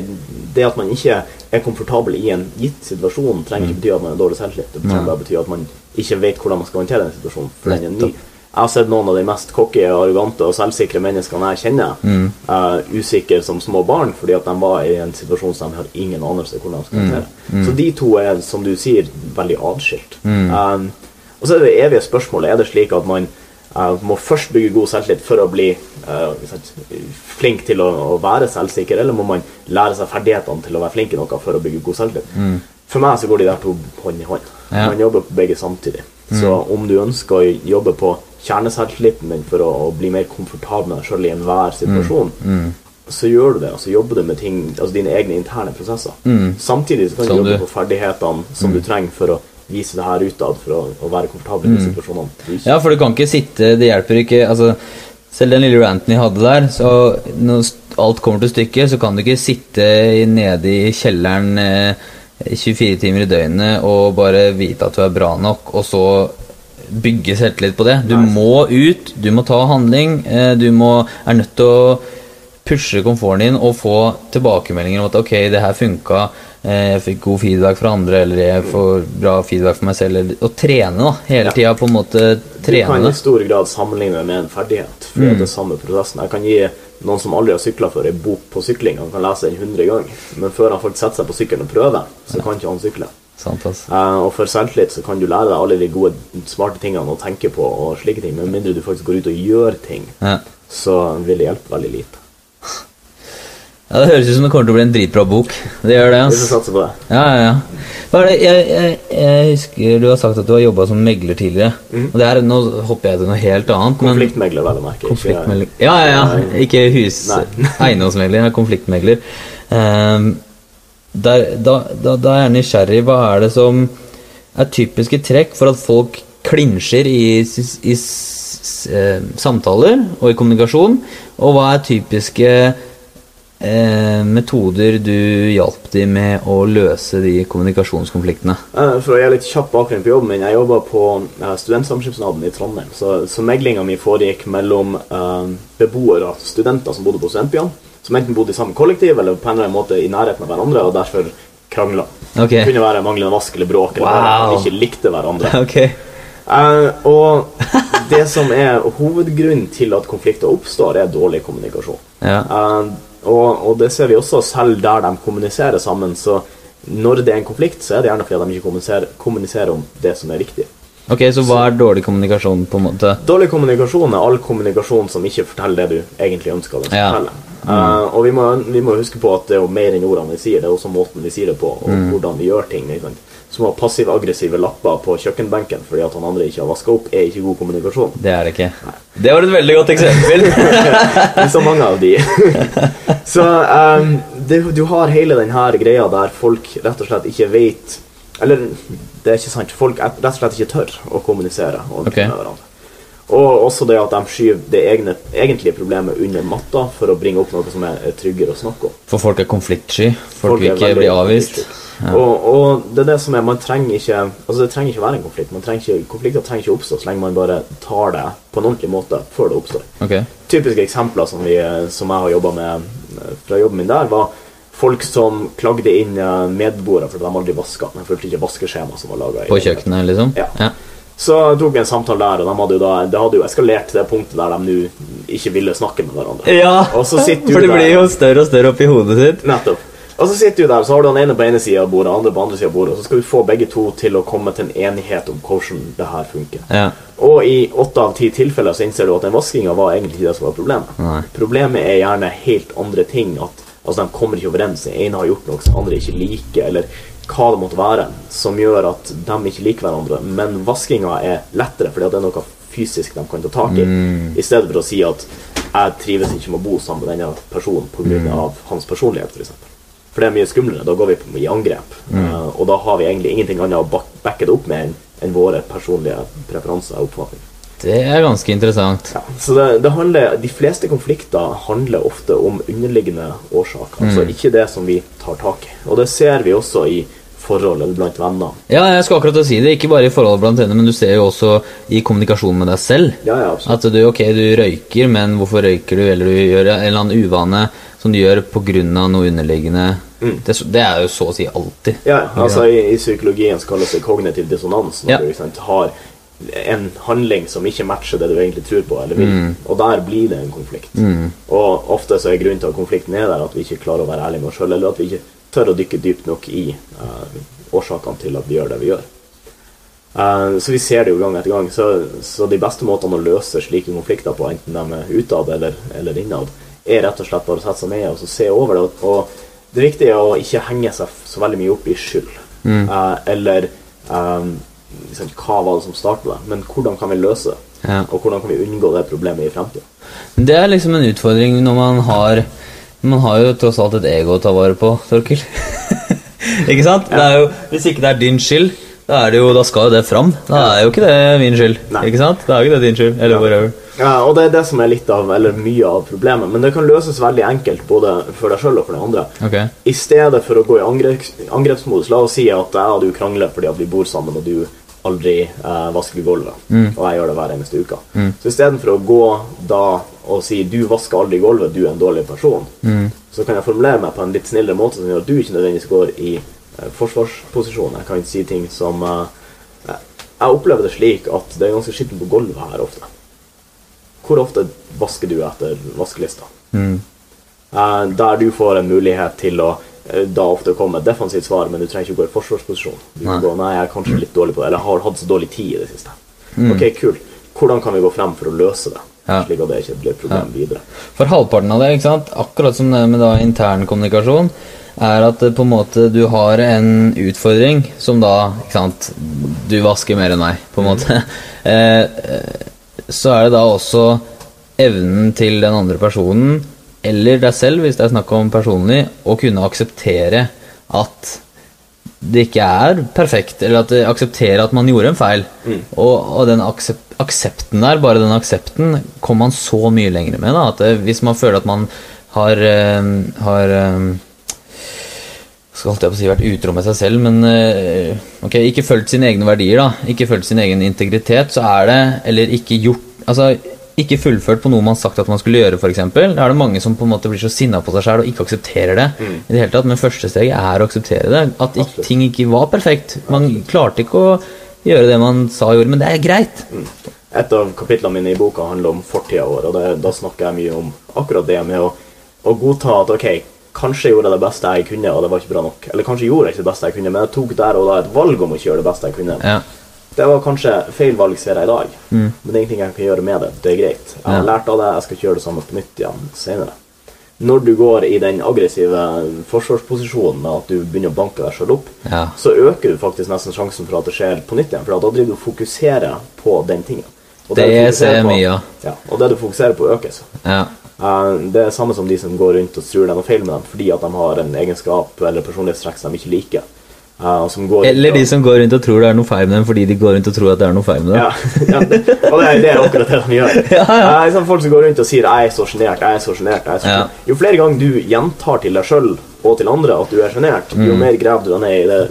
det at man ikke er komfortabel i en gitt situasjon, trenger ikke bety at man er dårlig selvtillit. Det trenger bare bety at man ikke vet hvordan man skal håndtere den situasjonen. For den er ny. Jeg har sett noen av de mest cocky, arrogante og selvsikre menneskene jeg kjenner, Mm. uh, usikre som små barn fordi at de var i en situasjon som de har ingen anelse hvordan de skal Mm. håndtere. Så de to er, som du sier, veldig atskilt. Um, og så er det evige spørsmålet Er det slik at man uh, må først bygge god selvtillit for å bli uh, flink til å, å være selvsikker, eller må man lære seg ferdighetene til å være flink i noe for å bygge god selvtillit? For meg så går de der to hånd i hånd. Ja. Man jobber på begge samtidig. Så om du ønsker å jobbe på kjerneselvtilliten din for å, å bli mer komfortabel med deg sjøl i enhver situasjon, så gjør du det, og så jobber du med ting, altså dine egne interne prosesser. Samtidig så kan Som du jobbe på ferdighetene som du trenger for å vise det her utad, for å, å være komfortabel i mm. situasjonene. Ja, for du kan ikke sitte Det hjelper ikke altså, Selv den lille ranten jeg hadde der, så når alt kommer til stykket, så kan du ikke sitte nede i kjelleren eh, 24 timer i døgnet og bare vite at du er bra nok, og så bygge selvtillit på det. Du Nei. må ut, du må ta handling, eh, du må, er nødt til å pushe komforten din og få tilbakemeldinger om at ok, det her funka, eh, jeg fikk god feedback fra andre, eller jeg får bra feedback fra meg selv, eller, og trene da, hele Ja. tida på en måte Du kan i stor grad sammenligne med en ferdighet. For det er samme prosessen. Jeg kan gi noen som aldri har sykla før, ei bok på sykling. Han kan lese den 100 ganger. Men før han faktisk setter seg på sykkelen og prøver, så kan ikke han sykle. Sant, altså. uh, og for selvtillit så kan du lære deg alle de gode, smarte tingene å tenke på og slike ting. Men mindre du faktisk går ut og gjør ting, Ja. så vil det hjelpe veldig lite. Ja, Det høres ut som det kommer til å bli en dritbra bok. Det gjør det. Ass. det. Ja, ja, ja. Jeg, jeg, jeg husker du har sagt at du har jobba som megler tidligere. Og det er, Nå hopper jeg til noe helt annet. Konfliktmegler, vel å merke. Konfliktmegler. Ja, ja, ja. Ikke hus... Eiendomsmegler, men konfliktmegler. Um, der, da, da, da er jeg nysgjerrig. Hva er det som er typiske trekk for at folk klinsjer i, i, i s- eh, samtaler og i kommunikasjon? Og hva er typiske eh, metoder du hjalp de med å løse de kommunikasjonskonfliktene? Eh, For å gi litt kjapp bakgrunn på jobben min Jeg jobber på eh, Studentsamskipnaden i Trondheim. Så, så meglinga mi foregikk mellom eh, beboere, studenter som bodde på studentbyene, som enten bodde i samme kollektiv eller på en eller annen måte i nærheten av hverandre, og derfor krangla. Okay. Det kunne være manglende vask eller bråk, eller Wow. de ikke likte hverandre. Okay. Eh, og det som er hovedgrunnen til at konflikter oppstår, er dårlig kommunikasjon. Ja. Eh, og, og det ser vi også selv der de kommuniserer sammen. Så når det er en konflikt, så er det gjerne fordi de ikke kommuniserer, kommuniserer om det som er viktig. Ok, Så hva er dårlig kommunikasjon, på en måte? Dårlig kommunikasjon er all kommunikasjon som ikke forteller det du egentlig ønsker den skal Ja. fortelle. Uh, og vi må, vi må huske på at det er jo mer enn ordene vi sier, det er også måten vi sier det på, og hvordan vi gjør ting. Ikke sant? Små passiv-aggressive lapper på kjøkkenbenken fordi at han andre ikke har vaska opp, er ikke god kommunikasjon. Det er det ikke. Det var et veldig godt eksempel. Så mange av de. så um, det, du har hele denne greia der folk rett og slett ikke vet Eller det er ikke sant. Folk er- rett og slett ikke tør å kommunisere Og okay. med hverandre. Og også det at de skyver det egne, egentlige problemet under matta for å bringe opp noe som er, er tryggere å snakke om. For folk er konfliktsky. Folk vil er ikke bli avvist. Ja. Og, og det er det som er Man trenger ikke Altså det trenger ikke være en konflikt. Man trenger ikke, konflikter trenger ikke oppstå så lenge man bare tar det på en ordentlig måte før det oppstår. Okay. Typiske eksempler som, vi, som jeg har jobba med fra jobben min der, var folk som klagde inn eh, medboere fordi de aldri vaska. De fulgte ikke vaskeskjema som var laga. På kjøkkenet, liksom? Ja. Så tok vi en samtale der, og de hadde da, det hadde jo eskalert til det punktet der de nå ikke ville snakke med hverandre. Ja, Og så du for det blir jo større og større oppi hodet sitt. Nettopp. Og så sitter du der, så har du den ene på ene sida av bordet, andre på andre sida av bordet, og så skal du få begge to til å komme til en enighet om hvordan det her funker. Ja. Og i åtte av ti tilfeller så innser du at den vaskinga var egentlig det som var problemet. Nei. Problemet er gjerne helt andre ting. At altså, de kommer ikke overens. Den ene har gjort noe som andre ikke liker, eller hva det måtte være, som gjør at de ikke liker hverandre. Men vaskinga er lettere fordi det er noe fysisk de kan ta tak i, i stedet for å si at jeg trives ikke med å bo sammen med denne personen pga. av hans personlighet, f.eks. For det er mye skumlere. Da går vi på, i angrep. Eh, og da har vi egentlig ingenting annet å backe det opp med enn våre personlige preferanser og oppfatninger. Det er ganske interessant. Ja, så det, det handler, De fleste konflikter handler ofte om underliggende årsaker. Altså ikke det som vi tar tak i. Og det ser vi også i forhold eller blant venner. Ja, jeg skal akkurat si det. Ikke bare i forholdet blant venner, men du ser jo også i kommunikasjon med deg selv. Ja, ja, absolutt. At du, ok, du røyker, men hvorfor røyker du? Eller du gjør en eller annen uvane som du gjør pga. noe underliggende. Det, det er jo så å si alltid. Ja, altså I, i psykologien så kalles det kognitiv dissonans. Når Ja. du sant, har en handling som ikke matcher det du egentlig tror på eller vil. Mm. Og der blir det en konflikt. Og ofte så er grunnen til at konflikten er der, at vi ikke klarer å være ærlige med oss sjøl, eller at vi ikke tør å dykke dypt nok i eh, årsakene til at vi gjør det vi gjør. Eh, så vi ser det jo gang etter gang. Så, så de beste måtene å løse slike konflikter på, enten de er utad eller, eller innad, er rett og slett bare å sette seg ned og så se over det. Og, det viktige er å ikke henge seg så veldig mye opp i skyld. Eh, eller um, liksom, hva var det som startet det, men hvordan kan vi løse det? Ja. Og hvordan kan vi unngå det problemet i fremtiden? Det er liksom en utfordring når man har Man har jo tross alt et ego å ta vare på, Torkil. ikke sant? Det er jo, hvis ikke det er din skyld, da, det jo, da skal jo det fram. Da er jo ikke det min skyld. Nei. Ikke sant? Da er jo ikke det din skyld. Eller whatever. Ja, og det er det som er litt av, eller mye av problemet. Men det kan løses veldig enkelt, både for deg sjøl og for den andre. Okay. I stedet for å gå i angreps, angrepsmodus, la oss si at jeg og du krangler fordi at vi bor sammen, og du aldri eh, vasker gulvet, og jeg gjør det hver eneste uke. Så istedenfor å gå da og sier 'du vasker aldri gulvet, du er en dårlig person', så kan jeg formulere meg på en litt snillere måte som gjør at du ikke nødvendigvis går i eh, forsvarsposisjon. Jeg kan si ting som eh, Jeg opplever det slik at det er ganske skittent på gulvet her ofte. Hvor ofte vasker du etter vaskelista? Eh, der du får en mulighet til å eh, da ofte komme et defensivt svar, men du trenger ikke å gå i forsvarsposisjon. Du kan Nei. gå, nei, jeg er kanskje litt dårlig på det, eller har hatt så dårlig tid i det siste. Mm. Ok, kult. Hvordan kan vi gå frem for å løse det, Ja. slik at det ikke blir et problem videre? For halvparten av det, ikke sant? akkurat som det med da intern kommunikasjon, er at eh, på en måte du har en utfordring som da ikke sant, Du vasker mer enn meg, på en måte. Eh, eh, så er det da også evnen til den andre personen, eller deg selv, hvis det er snakk om personlig, å kunne akseptere at det ikke er perfekt, eller at det aksepterer at man gjorde en feil. Mm. Og, og den aksep aksepten der, bare den aksepten, kommer man så mye lenger med. da, at det, Hvis man føler at man har, eh, har eh, skal alltid si vært utro med seg selv, men eh, ok, ikke fulgt sine egne verdier, da, ikke fulgt sin egen integritet, så er det Eller ikke gjort Altså, ikke fullført på noe man har sagt at man skulle gjøre, f.eks. Da er det mange som på en måte blir så sinna på seg sjøl og ikke aksepterer det. i det hele tatt, Men første steget er å akseptere det. At Absolutt. ting ikke var perfekt. Man klarte ikke å gjøre det man sa gjorde, men det er greit. Et av kapitlene mine i boka handler om fortida vår, og det, da snakker jeg mye om akkurat det med å, å godta at ok, kanskje gjorde jeg det beste jeg kunne, og det var ikke bra nok. Eller kanskje gjorde jeg ikke det beste jeg kunne, men jeg tok der og da et valg om å ikke gjøre det beste jeg kunne. Ja. Det var kanskje feil valg, ser jeg i dag, men det er ingenting jeg kan gjøre med det. Det er greit. Jeg har Ja. lært av det, jeg skal ikke gjøre det samme på nytt igjen senere. Når du går i den aggressive forsvarsposisjonen med at du begynner å banke deg sjøl opp, Ja. så øker du faktisk nesten sjansen for at det skjer på nytt igjen. For da driver du og fokuserer på den tingen. Og Det det ser jeg mye av. Ja, og det du fokuserer på, økes. ja. Eh, Det er samme som de som går rundt og tror det er noe feil med dem fordi at de har en egenskap eller personlighetstrekk som de ikke liker. Går Eller de og- som går rundt og tror det er noe feil med dem fordi de går rundt og tror at det er noe feil med dem. ja, ja, det, og det det er akkurat det de gjør. Ja, ja. Eh, sånn folk som går rundt og sier 'jeg er så sjenert', 'jeg er så sjenert'. er Ja. Jo flere ganger du gjentar til deg sjøl og til andre at du er sjenert, jo mer graver du deg ned i det,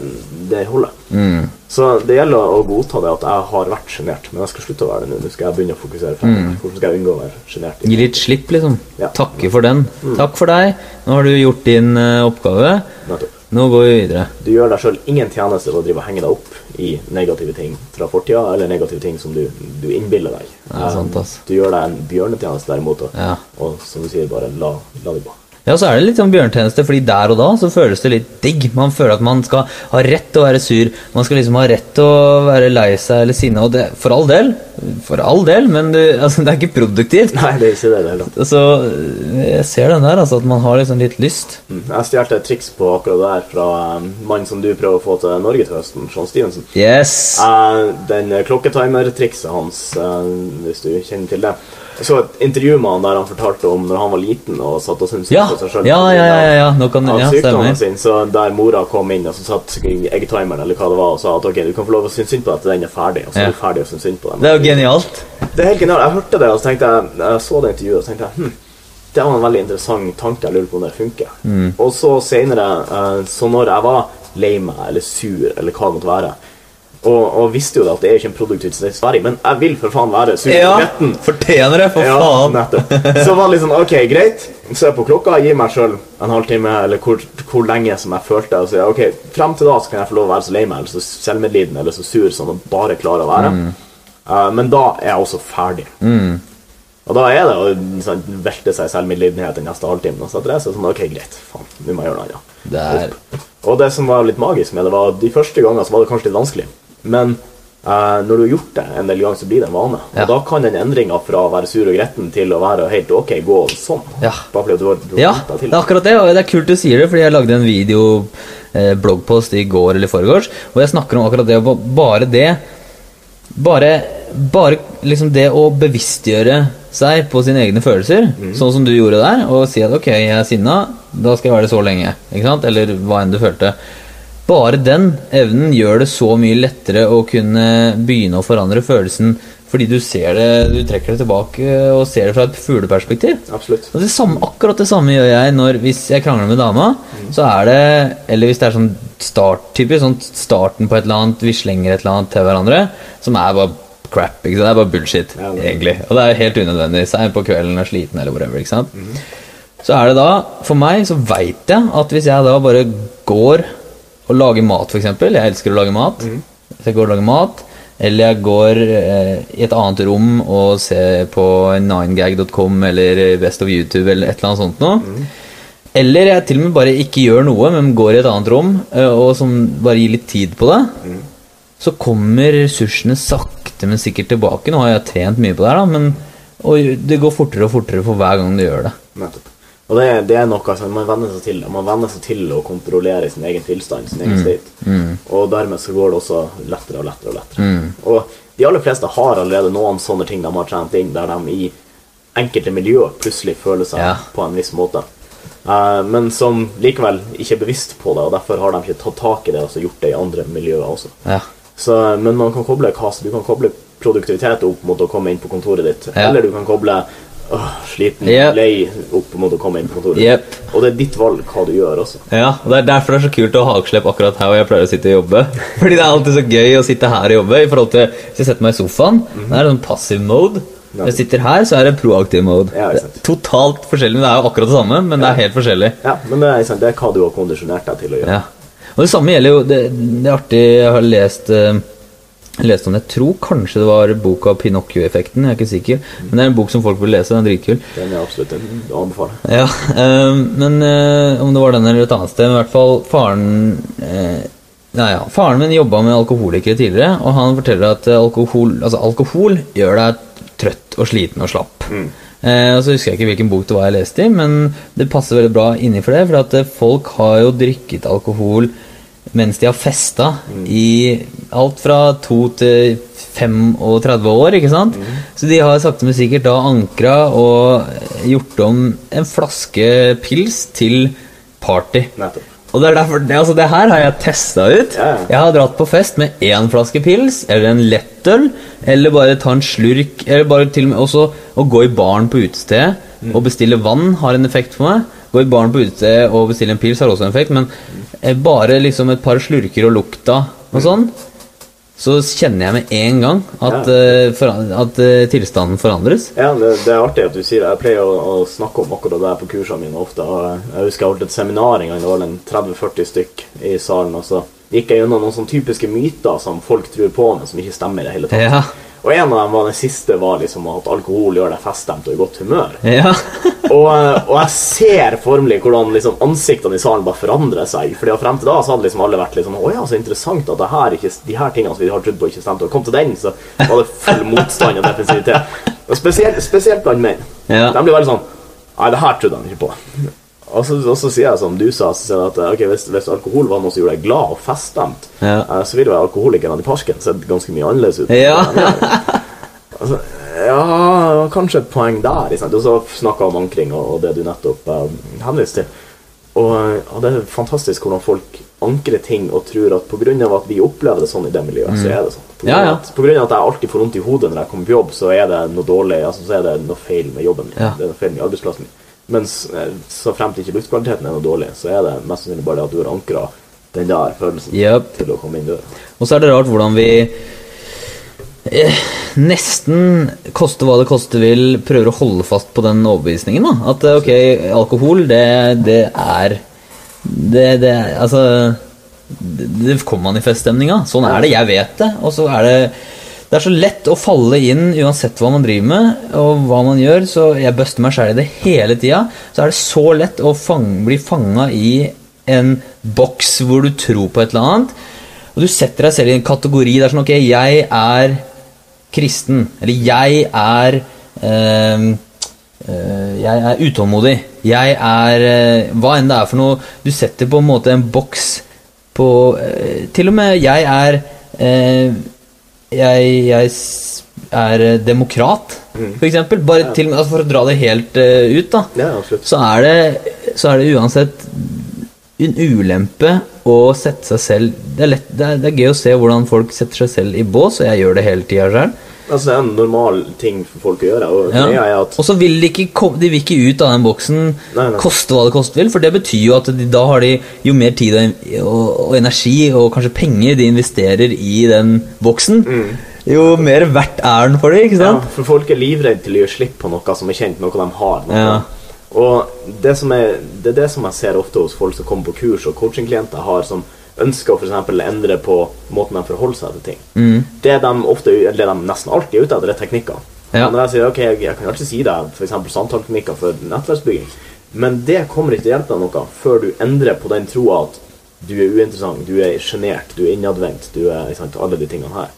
det hullet. Mm. Så det gjelder å godta det at jeg har vært sjenert, men jeg skal slutte å være det nå. Nå skal jeg begynne å fokusere fremover. Hvordan skal jeg unngå å være sjenert? Gi litt slipp, liksom. Ja. Takke for den. Takk for deg. Nå har du gjort din uh, oppgave. Nettopp. Nå går vi videre. Du gjør deg sjøl ingen tjeneste ved å drive og henge deg opp i negative ting fra fortida, eller negative ting som du, du innbiller deg. Ja, sant, ass. Du gjør deg en bjørnetjeneste derimot, og, Ja. og som du sier, bare la, la det gå. Ja, så er det litt sånn bjørntjeneste, fordi der og da så føles det litt digg. Man føler at man skal ha rett til å være sur. Man skal liksom ha rett til å være lei seg eller sinna. Og det, for all del, for all del, men det, altså, det er ikke produktivt. Nei, det er ikke det heller. Så jeg ser den der, altså, at man har liksom litt lyst. Mm. Jeg stjal et triks på akkurat det der fra mannen som du prøver å få til Norge til høsten, Sean Stevenson. Yes! Eh, den klokketimer-trikset hans, eh, hvis du kjenner til det. Så et intervju med han der han fortalte om når han var liten og satt og syntes Ja, på seg selv. ja, ja, ja, ja, ja. Nå kan Ja, sykdommen stemmer. sin, så der mora kom inn og så satt eggtimeren eller hva det var og sa at ok, du kan få lov å synes synd på deg til den er ferdig, og så Ja. er du ferdig å synes synd på den. Det er jo genialt. Det er helt genialt. Jeg hørte det, og så tenkte jeg Jeg så det intervjuet, og tenkte jeg hm, det var en veldig interessant tanke. Jeg lurer på om det funker. Mm. Og så senere, eh, så når jeg var lei meg eller sur, eller hva det måtte være og, og visste jo at det er ikke en produktiv tilstand, men jeg vil for faen være sur Ja, fortjener det, for Ja, faen. nettopp. Så var det sånn, ok, greit. Så jeg på klokka, gir meg sjøl en halvtime, eller hvor, hvor lenge som jeg følte. Og så, ok, Frem til da så kan jeg få lov å være så lei meg, eller så selvmedlidende, eller så sur som jeg bare klarer å være. Eh, men da er jeg også ferdig. Og da er det å sånn, velte seg selvmedlidenhet den neste halvtimen. Og så etter det så er det sånn, ok, greit, faen, nå må jeg gjøre noe annet. Det er Og det som var litt magisk med det, var at de første gangene så var det kanskje litt vanskelig. Men eh, når du har gjort det en del ganger, så blir det en vane. Ja. Og da kan den endringa fra å være sur og gretten til å være helt ok, gå sånn. Ja. Bare du har, du har Ja, det er akkurat det, og det er kult du sier det, fordi jeg lagde en video, eh, bloggpost i går eller foregårs, hvor jeg snakker om akkurat det, og bare det, bare, bare liksom det å bevisstgjøre seg på sine egne følelser, sånn som du gjorde der, og si at ok, jeg er sinna, da skal jeg være det så lenge, eller hva enn du følte. Bare den evnen gjør det så mye lettere å kunne begynne å forandre følelsen, fordi du ser det, du trekker det tilbake og ser det fra et fugleperspektiv. Absolutt. Det samme, akkurat det samme gjør jeg når, hvis jeg krangler med dama. Så er det Eller hvis det er sånn start typisk, sånn starten på et eller annet, vi slenger et eller annet til hverandre, som er bare crap. ikke sant? Det er bare bullshit, Ja, det- egentlig. Og det er helt unødvendig. Seint på kvelden er sliten eller whatever. ikke sant? Så er det da For meg så veit jeg at hvis jeg da bare går og lage mat, f.eks. Jeg elsker å lage mat. så jeg går og lager mat, eller jeg går eh, i et annet rom og ser på 9gag.com eller Best of YouTube eller et eller annet sånt noe. Eller jeg til og med bare ikke gjør noe, men går i et annet rom eh, og som bare gir litt tid på det. Så kommer ressursene sakte, men sikkert tilbake. Nå har jeg trent mye på det her, da, men og det går fortere og fortere for hver gang du gjør det. Nettopp. Og det, det er noe som man venner seg til. Man venner seg til å kontrollere sin egen tilstand, sin egen state. Og dermed så går det også lettere og lettere og lettere. Og de aller fleste har allerede noen sånne ting de har trent inn, der de i enkelte miljøer plutselig føler seg Ja. på en viss måte. Uh, men som likevel ikke er bevisst på det, og derfor har de ikke tatt tak i det og så gjort det i andre miljøer også. Ja. Så, men man kan koble hva Du kan koble produktivitet opp mot å komme inn på kontoret ditt, Ja. eller du kan koble åh, sliten, Yep. lei opp mot å komme inn på kontoret. Yep. Og det er ditt valg hva du gjør også. Ja, og Det er derfor det er så kult å ha hakeslepp akkurat her hvor jeg pleier å sitte og jobbe. Fordi det er alltid så gøy å sitte her og jobbe. I forhold til Hvis jeg setter meg i sofaen, mm er det sånn passiv mode. Når jeg sitter her, så er det proaktiv mode. Ja, Det er totalt forskjellig, det er jo akkurat det samme. Men det er helt forskjellig. Ja, Men det er, sant, det er hva du har kondisjonert deg til å gjøre. Ja. Og det samme gjelder jo Det, det er artig, jeg har lest jeg leste om det, jeg tror kanskje det var boka 'Pinocchio-effekten'. Jeg er ikke sikker, men det er en bok som folk vil lese. Den er dritkul. Den er absolutt en å. Ja, øh, men øh, om det var den eller et annet sted Men i hvert fall faren øh, Nei, ja, Faren min jobba med alkoholikere tidligere, og han forteller at alkohol, altså alkohol gjør deg trøtt og sliten og slapp. Eh, og så husker jeg ikke hvilken bok det var jeg leste i, men det passer veldig bra inni for det. For at folk har jo drikket alkohol mens de har festa i alt fra to til 35 år, ikke sant? Så de har sakte, men sikkert da ankra og gjort om en flaske pils til party. Nettopp. Og det er derfor, det, altså det her har jeg testa ut. Ja, ja. Jeg har dratt på fest med én flaske pils eller en lettøl, eller bare ta en slurk, eller bare til og med også å gå i baren på utestedet Mm. og bestille vann har en effekt for meg. Gå i baren på utestedet og bestille en pils har også en effekt, men eh, bare liksom et par slurker og lukta og sånn, så kjenner jeg med en gang at, Ja. uh, for, at uh, tilstanden forandres. Ja, det, det er artig at du sier det. Jeg pleier å, å snakke om akkurat det på kursene mine ofte. Jeg husker jeg holdt et seminar en gang, det var en 30-40 stykk i salen. Og så gikk jeg gjennom noen sånne typiske myter som folk tror på, men som ikke stemmer i det hele tatt. Ja. Og en av dem var den siste var liksom at alkohol gjør deg feststemt og i godt humør. Ja. Og, og jeg ser formelig hvordan liksom ansiktene i salen bare forandrer seg. Fordi Frem til da så hadde liksom alle vært liksom Å ja, så interessant at det her ikke, de her tingene som vi har trodd på, ikke stemte. Og kom til den, så var det full motstand og defensivitet. Og spesielt, spesielt blant menn. Ja. De blir veldig sånn Nei, det her trodde de ikke på. Og så, og så sier jeg som du sa, at okay, hvis, hvis alkohol var noe som gjorde deg glad og feststemt, Ja. eh, så ville jo alkoholikerne i parken sett ganske mye annerledes ut. Ja. Altså, ja, kanskje et poeng der. Liksom. så snakka om ankring og, det du nettopp uh, henviste til. Og, og det er fantastisk hvordan folk ankrer ting og tror at pga. at vi opplever det sånn i det miljøet, så er det sånn. Grunn, Ja, ja. At, på grunn av at jeg alltid får vondt i hodet når jeg kommer på jobb, så er det noe dårlig, altså, så er det noe feil med jobben min. Ja. Det er noe feil med arbeidsplassen min. Mens eh, så frem til ikke luftkvaliteten er noe dårlig, så er det mest sannsynlig bare det at du har ankra den der følelsen Yep. til å komme inn døra. Og så er det rart hvordan vi eh, nesten koste hva det koste vil, prøver å holde fast på den overbevisningen. da At eh, ok, alkohol, det, det er det, det Altså det, det kommer man i feststemninga. Sånn er det. Jeg vet det. Og så er det Det er så lett å falle inn uansett hva man driver med, og hva man gjør. Så jeg buster meg sjæl i det hele tida. Så er det så lett å fang, bli fanga i en boks hvor du tror på et eller annet. Og du setter deg selv i en kategori. Det er sånn Ok, jeg er kristen. Eller jeg er øh, øh, Jeg er utålmodig. Jeg er øh, Hva enn det er for noe. Du setter på en måte en boks på eh, Til og med jeg er jeg, jeg er eh, demokrat, for eksempel. Bare til altså for å dra det helt uh, ut, da. Ja. Så er det, så er det uansett en ulempe å sette seg selv det er, lett, det, er, det er gøy å se hvordan folk setter seg selv i bås, og jeg gjør det hele tida sjøl. Altså, det er en normal ting for folk å gjøre. Og Ja. at så vil de ikke, de vil ikke ut av den boksen, Nei, nei. koste hva det koste vil. For det betyr jo at de, da har de jo mer tid og, og, og energi og kanskje penger de investerer i den boksen, jo mer verdt er den for dem. ikke sant? ja. For folk er livredde til å gjøre slipp på noe som er kjent, noe de har. Noe. Ja. Og det, som er, det er det som jeg ser ofte hos folk som kommer på kurs, og coachingklienter har som ønsker å for eksempel endre på måten de forholder seg til ting. Mm. Det de ofte, det de nesten alltid er ute etter, er teknikker. Ja. Når jeg sier ok, jeg, jeg kan alltid si deg f.eks. samtaleteknikker for nettverksbygging, men det kommer ikke til å hjelpe deg noe før du endrer på den troa at du er uinteressant, du er sjenert, du er innadvendt, du er sant, alle de tingene her.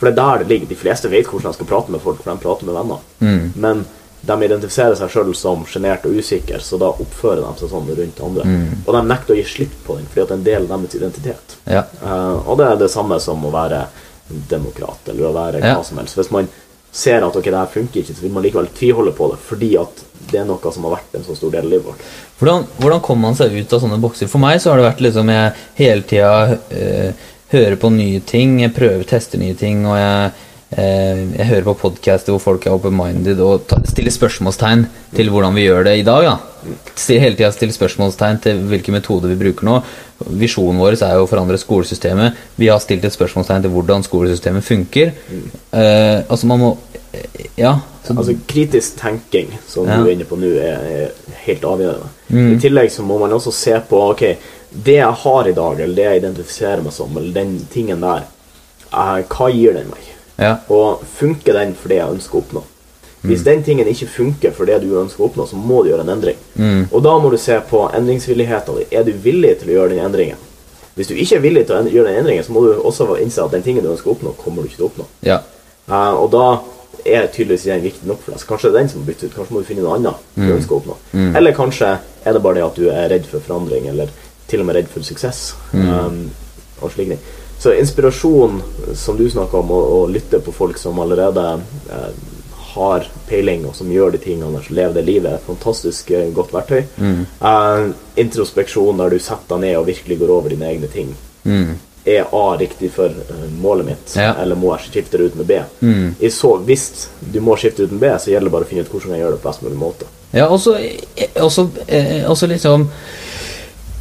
For det er der det ligger. De fleste vet hvordan de skal prate med folk, for de prater med venner. Mm. Men de identifiserer seg sjøl som sjenert og usikker, så da oppfører de seg sånn rundt andre. Mm. Og de nekter å gi slipp på den, fordi det er en del av deres identitet. Ja. Uh, og det er det samme som å være demokrat, eller å være Ja. hva som helst. Hvis man ser at ok, det her funker ikke, så vil man likevel tviholde på det fordi at det er noe som har vært en så stor del av livet vårt. Hvordan, hvordan kommer man seg ut av sånne bokser? For meg så har det vært liksom jeg hele tida eh, hører på nye ting, jeg prøver, tester nye ting, og jeg, jeg hører på podcaster hvor folk er open-minded og stiller spørsmålstegn til hvordan vi gjør det i dag. Ja. Hele tida stiller spørsmålstegn til hvilke metoder vi bruker nå. Visjonen vår er jo å forandre skolesystemet. Vi har stilt et spørsmålstegn til hvordan skolesystemet funker. Eh, altså man må Ja. Så, Altså Kritisk tenking, som Ja. du er inne på nå, er, er helt avgjørende. I tillegg så må man også se på ok, det jeg har i dag, eller det jeg identifiserer meg som, eller den tingen der, eh, hva gir den meg? Ja. Og funker den for det jeg ønsker å oppnå? Hvis den tingen ikke funker for det du ønsker å oppnå, så må du gjøre en endring. Og da må du se på endringsvilligheten. Er du villig til å gjøre den endringen? Hvis du ikke er villig til å gjøre den endringen, så må du også innse at den tingen du ønsker å oppnå, kommer du ikke til å oppnå. ja. Uh, og da er tydeligvis den viktig nok for deg. Så kanskje det er den som må bytte ut. Kanskje må du finne noe annet du ønsker å oppnå. Eller kanskje er det bare det at du er redd for forandring, eller til og med redd for suksess. Um, og slik ting. Så inspirasjon, som du snakka om, å, å lytte på folk som allerede eh, har peiling, og som gjør de tingene, som lever det livet, er fantastisk eh, godt verktøy. Eh, introspeksjon, der du setter deg ned og virkelig går over dine egne ting. Er A riktig for eh, målet mitt, Ja. eller må jeg skifte det ut med B? I så, hvis du må skifte ut med B, så gjelder det bare å finne ut hvordan jeg gjør det på best mulig måte. Ja, også, eh, også, eh, også liksom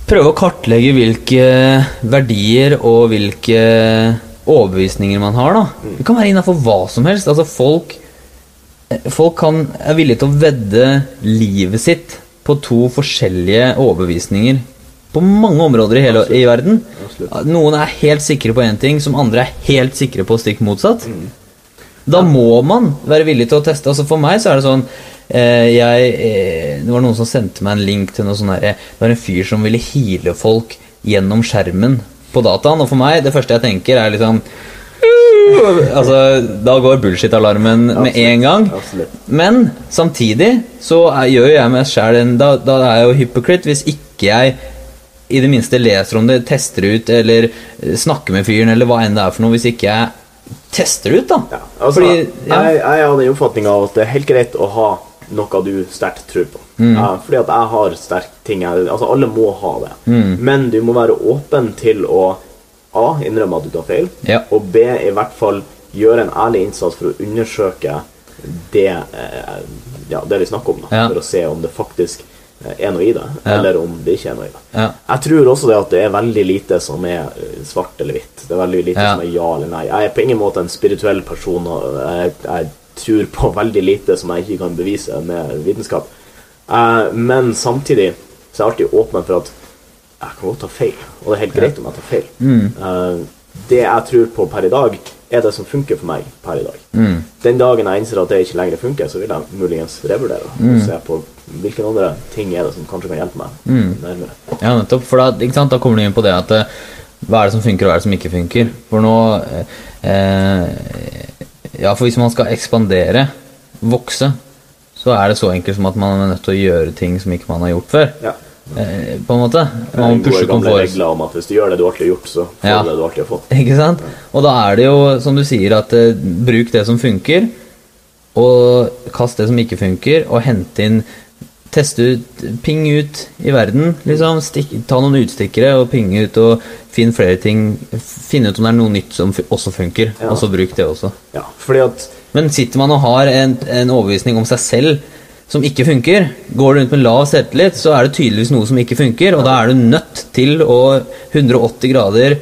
Prøve å kartlegge hvilke verdier og hvilke overbevisninger man har. da Det kan være innafor hva som helst. Altså Folk eh, Folk kan, er villige til å vedde livet sitt på to forskjellige overbevisninger på mange områder i hele i verden. Noen er helt sikre på én ting, som andre er helt sikre på stikk motsatt. Da må man være villig til å teste. Altså For meg så er det sånn jeg, eh, Det var noen som sendte meg en link til noe sånn herre Det var en fyr som ville heale folk gjennom skjermen på dataen. Og for meg, det første jeg tenker, er liksom Altså, Da går bullshit-alarmen med en gang. Absolutt. Men samtidig så er, gjør jeg meg sjæl en da, da er jeg jo hypocrite hvis ikke jeg i det minste leser om det, tester ut, eller eh, snakker med fyren, eller hva enn det er for noe, hvis ikke jeg tester ut, da. Ja, altså, Fordi, ja. Jeg, jeg har den oppfatninga at det er helt greit å ha noe du sterkt tror på. Mm. Uh, fordi at jeg har sterke ting jeg, Altså, alle må ha det. Mm. Men du må være åpen til å A. Innrømme at du tar feil. Ja. Og B. I hvert fall gjøre en ærlig innsats for å undersøke det, uh, ja, det vi snakker om. Da, Ja. For å se om det faktisk eh, er noe i det, eller om det ikke er noe i det. Jeg tror også det at det er veldig lite som er eh, svart eller hvitt. Det er veldig lite som er ja eller nei. Jeg er på ingen måte en spirituell person, og jeg, jeg tror på veldig lite som jeg ikke kan bevise med vitenskap. Eh, men samtidig så er jeg alltid åpen for at jeg kan godt ta feil, og det er helt greit om jeg tar feil. Eh, det jeg tror på per i dag, er det som funker for meg per i dag. Den dagen jeg innser at det ikke lenger funker, så vil jeg muligens revurdere og se på hvilke andre ting er det som kanskje kan hjelpe meg nærmere. Ja, nettopp. For da, da kommer du inn på det at eh, hva er det som funker, og hva er det som ikke funker? For nå eh, Ja, for hvis man skal ekspandere, vokse, så er det så enkelt som at man er nødt til å gjøre ting som ikke man har gjort før. Ja. Eh, på en måte. Man er gamle komfort. om at hvis du gjør det du alltid har gjort, så får Ja. du det du alltid har fått. Ikke sant? Og da er det jo, som du sier, at eh, bruk det som funker, og kast det som ikke funker, og hente inn Teste ut, ping ut i verden. liksom, stikk, Ta noen utstikkere og ping ut, og finn flere ting. Finne ut om det er noe nytt som også funker, Ja. og så bruk det også. Ja, at Men sitter man og har en, en overbevisning om seg selv som ikke funker, går du rundt med lav selvtillit, så er det tydeligvis noe som ikke funker, og da er du nødt til å 180 grader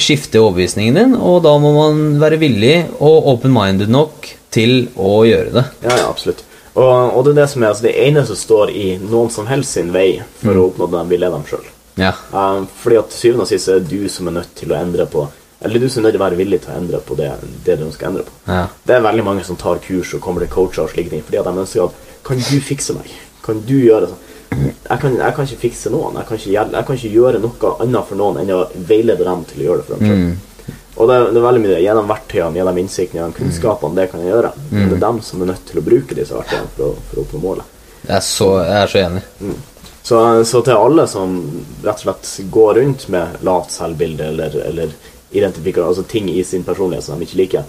skifte overbevisningen din, og da må man være villig og open-minded nok til å gjøre det. Ja, ja, absolutt. Og, og det er det som er altså det ene som står i noen som helst sin vei for å oppnå det de vil, er dem sjøl. Ja. Um, fordi at syvende og sist er det du som er nødt til å endre på Eller du som er nødt til å være villig til å endre på det, det du ønsker å endre på. Ja. Det er veldig mange som tar kurs og kommer til coacher og slike ting fordi at de ønsker at Kan du fikse meg? Kan du gjøre sånn? Jeg kan, jeg kan ikke fikse noen. Jeg kan ikke, jeg kan ikke gjøre noe annet for noen enn å veilede dem til å gjøre det for dem sjøl. Og det, er- det er veldig mye gjennom verktøyene, gjennom innsikten, gjennom kunnskapene. Det kan jeg gjøre. Men det er dem som er nødt til å bruke disse verktøyene for å, for å oppnå målet. Jeg er så, jeg er så enig. Så, så til alle som rett og slett går rundt med lavt selvbilde eller, eller altså ting i sin personlighet som de ikke liker,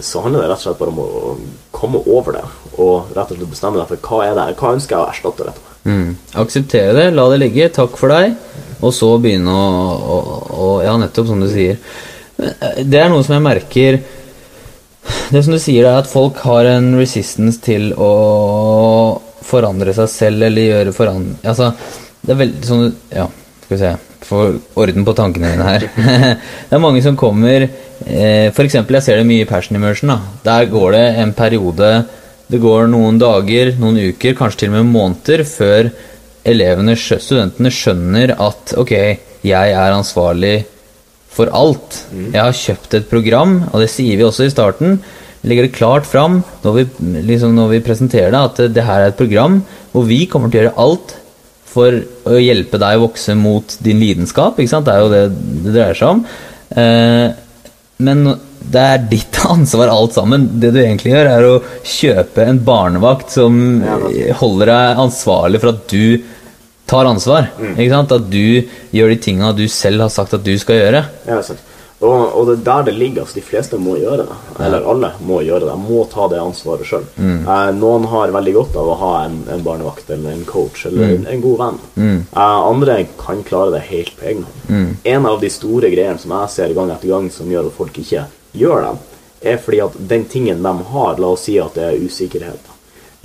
så handler det rett og slett bare om å komme over det og rett og slett bestemme deg for hva er det hva ønsker jeg å erstatte dette med. Mm. Akseptere det, la det ligge, takk for deg, og så begynne å, å, å Ja, nettopp som du sier. Det er noe som jeg merker Det som du sier, er at folk har en resistance til å forandre seg selv eller gjøre forandre... Altså, det er veldig sånn Ja, skal vi se Få orden på tankene dine her. det er mange som kommer eh, eksempel, jeg ser det mye i Passion Immersion. Da. Der går det en periode Det går noen dager, noen uker, kanskje til og med måneder før elevene, studentene skjønner at ok, jeg er ansvarlig for alt. Jeg har kjøpt et program, og det sier vi også i starten. Vi legger det klart fram når vi, liksom når vi presenterer det, at det her er et program hvor vi kommer til å gjøre alt for å hjelpe deg å vokse mot din lidenskap. Ikke sant? Det er jo det det dreier seg om. Eh, men det er ditt ansvar alt sammen. Det du egentlig gjør, er å kjøpe en barnevakt som holder deg ansvarlig for at du tar ansvar. Sant? At du gjør de tinga du selv har sagt at du skal gjøre. Ja, sant. Og, og det er der det ligger. altså De fleste må gjøre det. Eller alle må gjøre det. Må ta det ansvaret sjøl. Eh, noen har veldig godt av å ha en, en barnevakt eller en coach eller en, en god venn. Eh, andre kan klare det helt på egen hånd. En av de store greiene som jeg ser gang etter gang som gjør at folk ikke gjør det, er fordi at den tingen de har, la oss si at det er usikkerhet.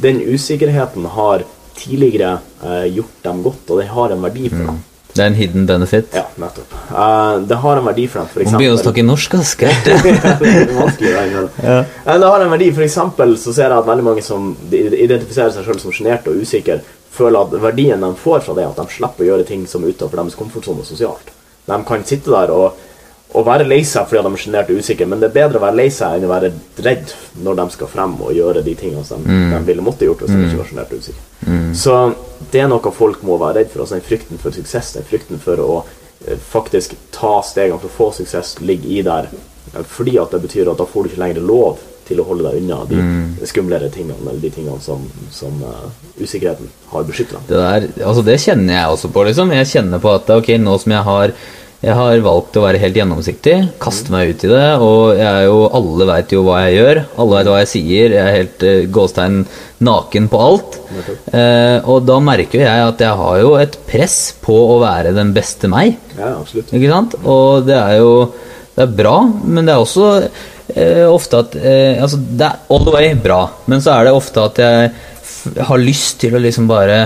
Den usikkerheten har tidligere eh, gjort dem godt, og det har en verdi for dem. Det er en hidden benefit. Ja, nettopp. Uh, det har en verdi for dem, for Må begynne å snakke norsk, ass. Det er vanskelig. Eh, Det har en verdi. For eksempel så ser jeg at veldig mange som identifiserer seg selv som sjenerte og usikre, føler at verdien de får fra det, er at de slipper å gjøre ting som er utenfor deres komfortsone sosialt. De kan sitte der og, og være lei seg fordi de er sjenerte og usikre, men det er bedre å være lei seg enn å være redd når de skal frem og gjøre de tingene som de ville måtte gjort hvis de ikke var sjenerte og usikre. Så det er noe folk må være redd for. Altså den frykten for suksess, den frykten for å eh, faktisk ta stegene for å få suksess, ligger i der. Fordi at det betyr at da får du ikke lenger lov til å holde deg unna de skumlere tingene, eller de tingene som, som uh, usikkerheten har beskyttet deg. Det, der, altså det kjenner jeg også på, liksom. Jeg kjenner på at ok, nå som jeg har jeg har valgt å være helt gjennomsiktig, kaste meg ut i det, og jeg er jo, alle veit jo hva jeg gjør. Alle veit hva jeg sier. Jeg er helt uh, gåstegn naken på alt. Eh, og da merker jeg at jeg har jo et press på å være den beste meg. Ja, absolutt. Ikke sant? Og det er jo Det er bra, men det er også eh, ofte at eh, Altså, det er all the way bra, men så er det ofte at jeg har lyst til å liksom bare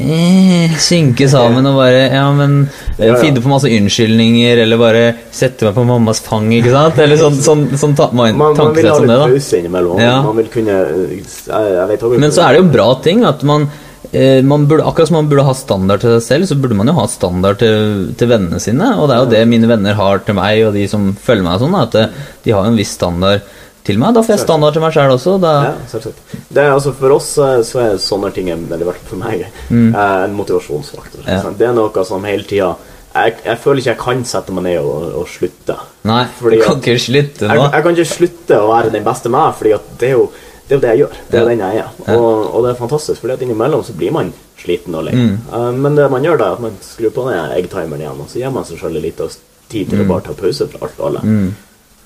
eh, synke sammen og bare Ja, men eh, Ja, ja. finne på masse unnskyldninger, eller bare sette meg på mammas fang, ikke sant? Eller sånn, sånn, sånn ta man, Man, man vil ha litt pause innimellom. Ja. Man vil kunne jeg, jeg Men så er det jo bra ting at man, eh, man burde, Akkurat som man burde ha standard til seg selv, så burde man jo ha standard til, til vennene sine. Og det er jo det mine venner har til meg, og de som følger meg sånn, at eh, de har en viss standard til meg. Da får jeg standard til meg sjøl også. Da, Ja. Det er altså For oss eh, så er sånne ting, eller i hvert fall for meg, mm. en motivasjonsfaktor. Mm. Ja. Det er noe som hele tida jeg, jeg føler ikke jeg kan sette meg ned og, og slutte. Nei, Fordi du kan at- ikke slutte Jeg, nå. jeg kan ikke slutte å være den beste meg, Fordi det er jo det, er jo det jeg gjør. Det er Ja. den jeg er. Og, og det er fantastisk, Fordi at innimellom så blir man sliten og lei. Mm. Eh, men det man gjør da, er at man skrur på den eggtimeren igjen, og så gir man seg sjøl litt tid til å bare ta pause fra alt og alle. Mm.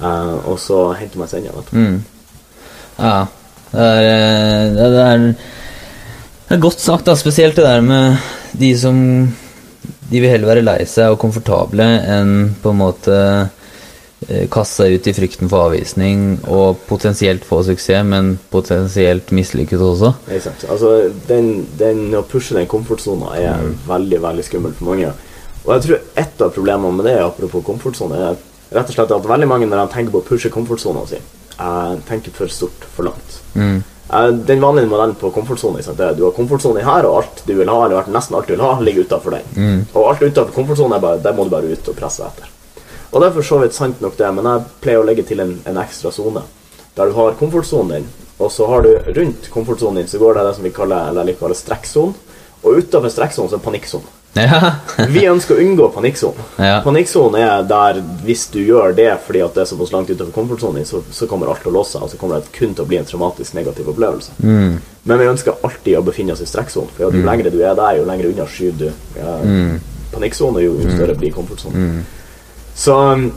Eh, og så henter man seg inn igjen. etterpå. Mm. Ja. Det er, eh, det, er, det er godt sagt, da. Spesielt det der med de som De vil heller være lei seg og komfortable enn på en måte eh, kaste seg ut i frykten for avvisning og potensielt få suksess, men potensielt mislykket også. Exakt. Altså, den, den, å pushe den komfortsona er Mm. veldig veldig skummelt for mange. Og jeg tror et av problemene med det, apropos komfortsone, er rett og slett at veldig mange når de tenker på å pushe komfortsona si, eh, tenker for stort, for langt. Mm. Eh, den vanlige modellen på komfortsone er at du har komfortsone her, og alt du vil ha, eller nesten alt du vil ha, ligger utafor den. Mm. Og alt utenfor komfortsona, det der må du bare ut og presse etter. Og det er for så vidt sant nok, det, men jeg pleier å legge til en, en ekstra sone. Der du har komfortsonen din, og så har du rundt komfortsonen din så går det det som vi kaller, eller jeg liker å kalle strekksonen. Og utenfor strekksonen så er panikksonen. Ja. Vi ønsker å unngå panikksonen. Ja. Panikksonen er der hvis du gjør det fordi at det er såpass langt utenfor komfortsonen så, så kommer alt til å låse seg, og så kommer det kun til å bli en traumatisk negativ opplevelse. Mm. Men vi ønsker alltid å befinne oss i strekksonen, for jo lengre du er der, jo lenger unna skyver du ja, Mm. Panikksonen, jo, jo større blir komfortsonen. Så um,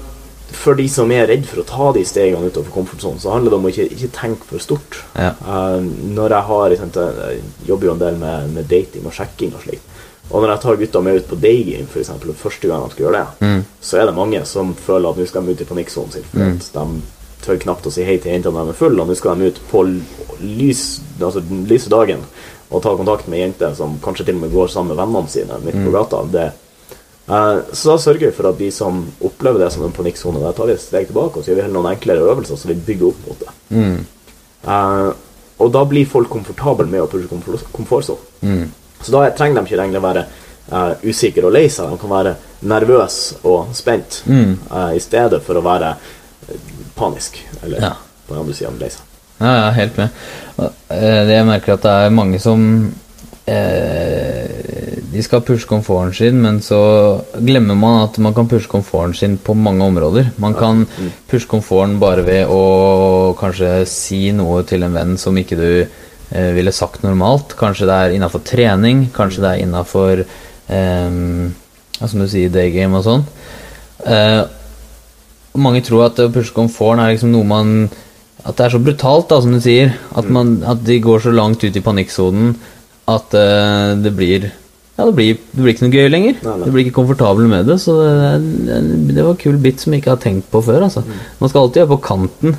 for de som er redd for å ta de stegene utenfor komfortsonen, så handler det om å ikke, ikke tenke for stort. Ja. Uh, når jeg har liksom, Jeg jobber jo en del med, med dating og sjekking og slikt. Og når jeg tar gutta med ut på daygame, og første gang de skal gjøre det, Mm. så er det mange som føler at nå skal de ut i panikksonen sin. For Mm. de tør knapt å si hei til jentene når de er fulle, og nå skal de ut på lys, altså lyse dagen og ta kontakt med jenter som kanskje til og med går sammen med vennene sine midt Mm. på gata. Det, eh, så da sørger vi for at de som opplever det som en panikksone, da tar vi et steg tilbake og så gjør vi heller noen enklere øvelser så vi bygger opp mot det. Mm. Eh, og da blir folk komfortable med å pushe komfort- komfortsonen. Mm. Så da trenger de ikke egentlig være uh, usikre og lei seg. De kan være nervøse og spent Mm. uh, i stedet for å være eh, panisk. Eller Ja. på den andre sida lei seg. Ja, jeg er helt med. Det Jeg merker at det er mange som eh, De skal pushe komforten sin, men så glemmer man at man kan pushe komforten sin på mange områder. Man kan pushe komforten bare ved å kanskje si noe til en venn som ikke du ville sagt normalt. Kanskje det er innafor trening, kanskje det er innafor eh, Som du sier, daygame og sånn. Eh, mange tror at å pushe komforten er liksom noe man At det er så brutalt, da, som du sier. At, man, at de går så langt ut i panikksonen at eh, det blir Ja, det blir, det blir ikke noe gøy lenger. Nei, nei. Du blir ikke komfortabel med det. Så det, det var en kul bit som jeg ikke har tenkt på før. Altså. Man skal alltid være på kanten,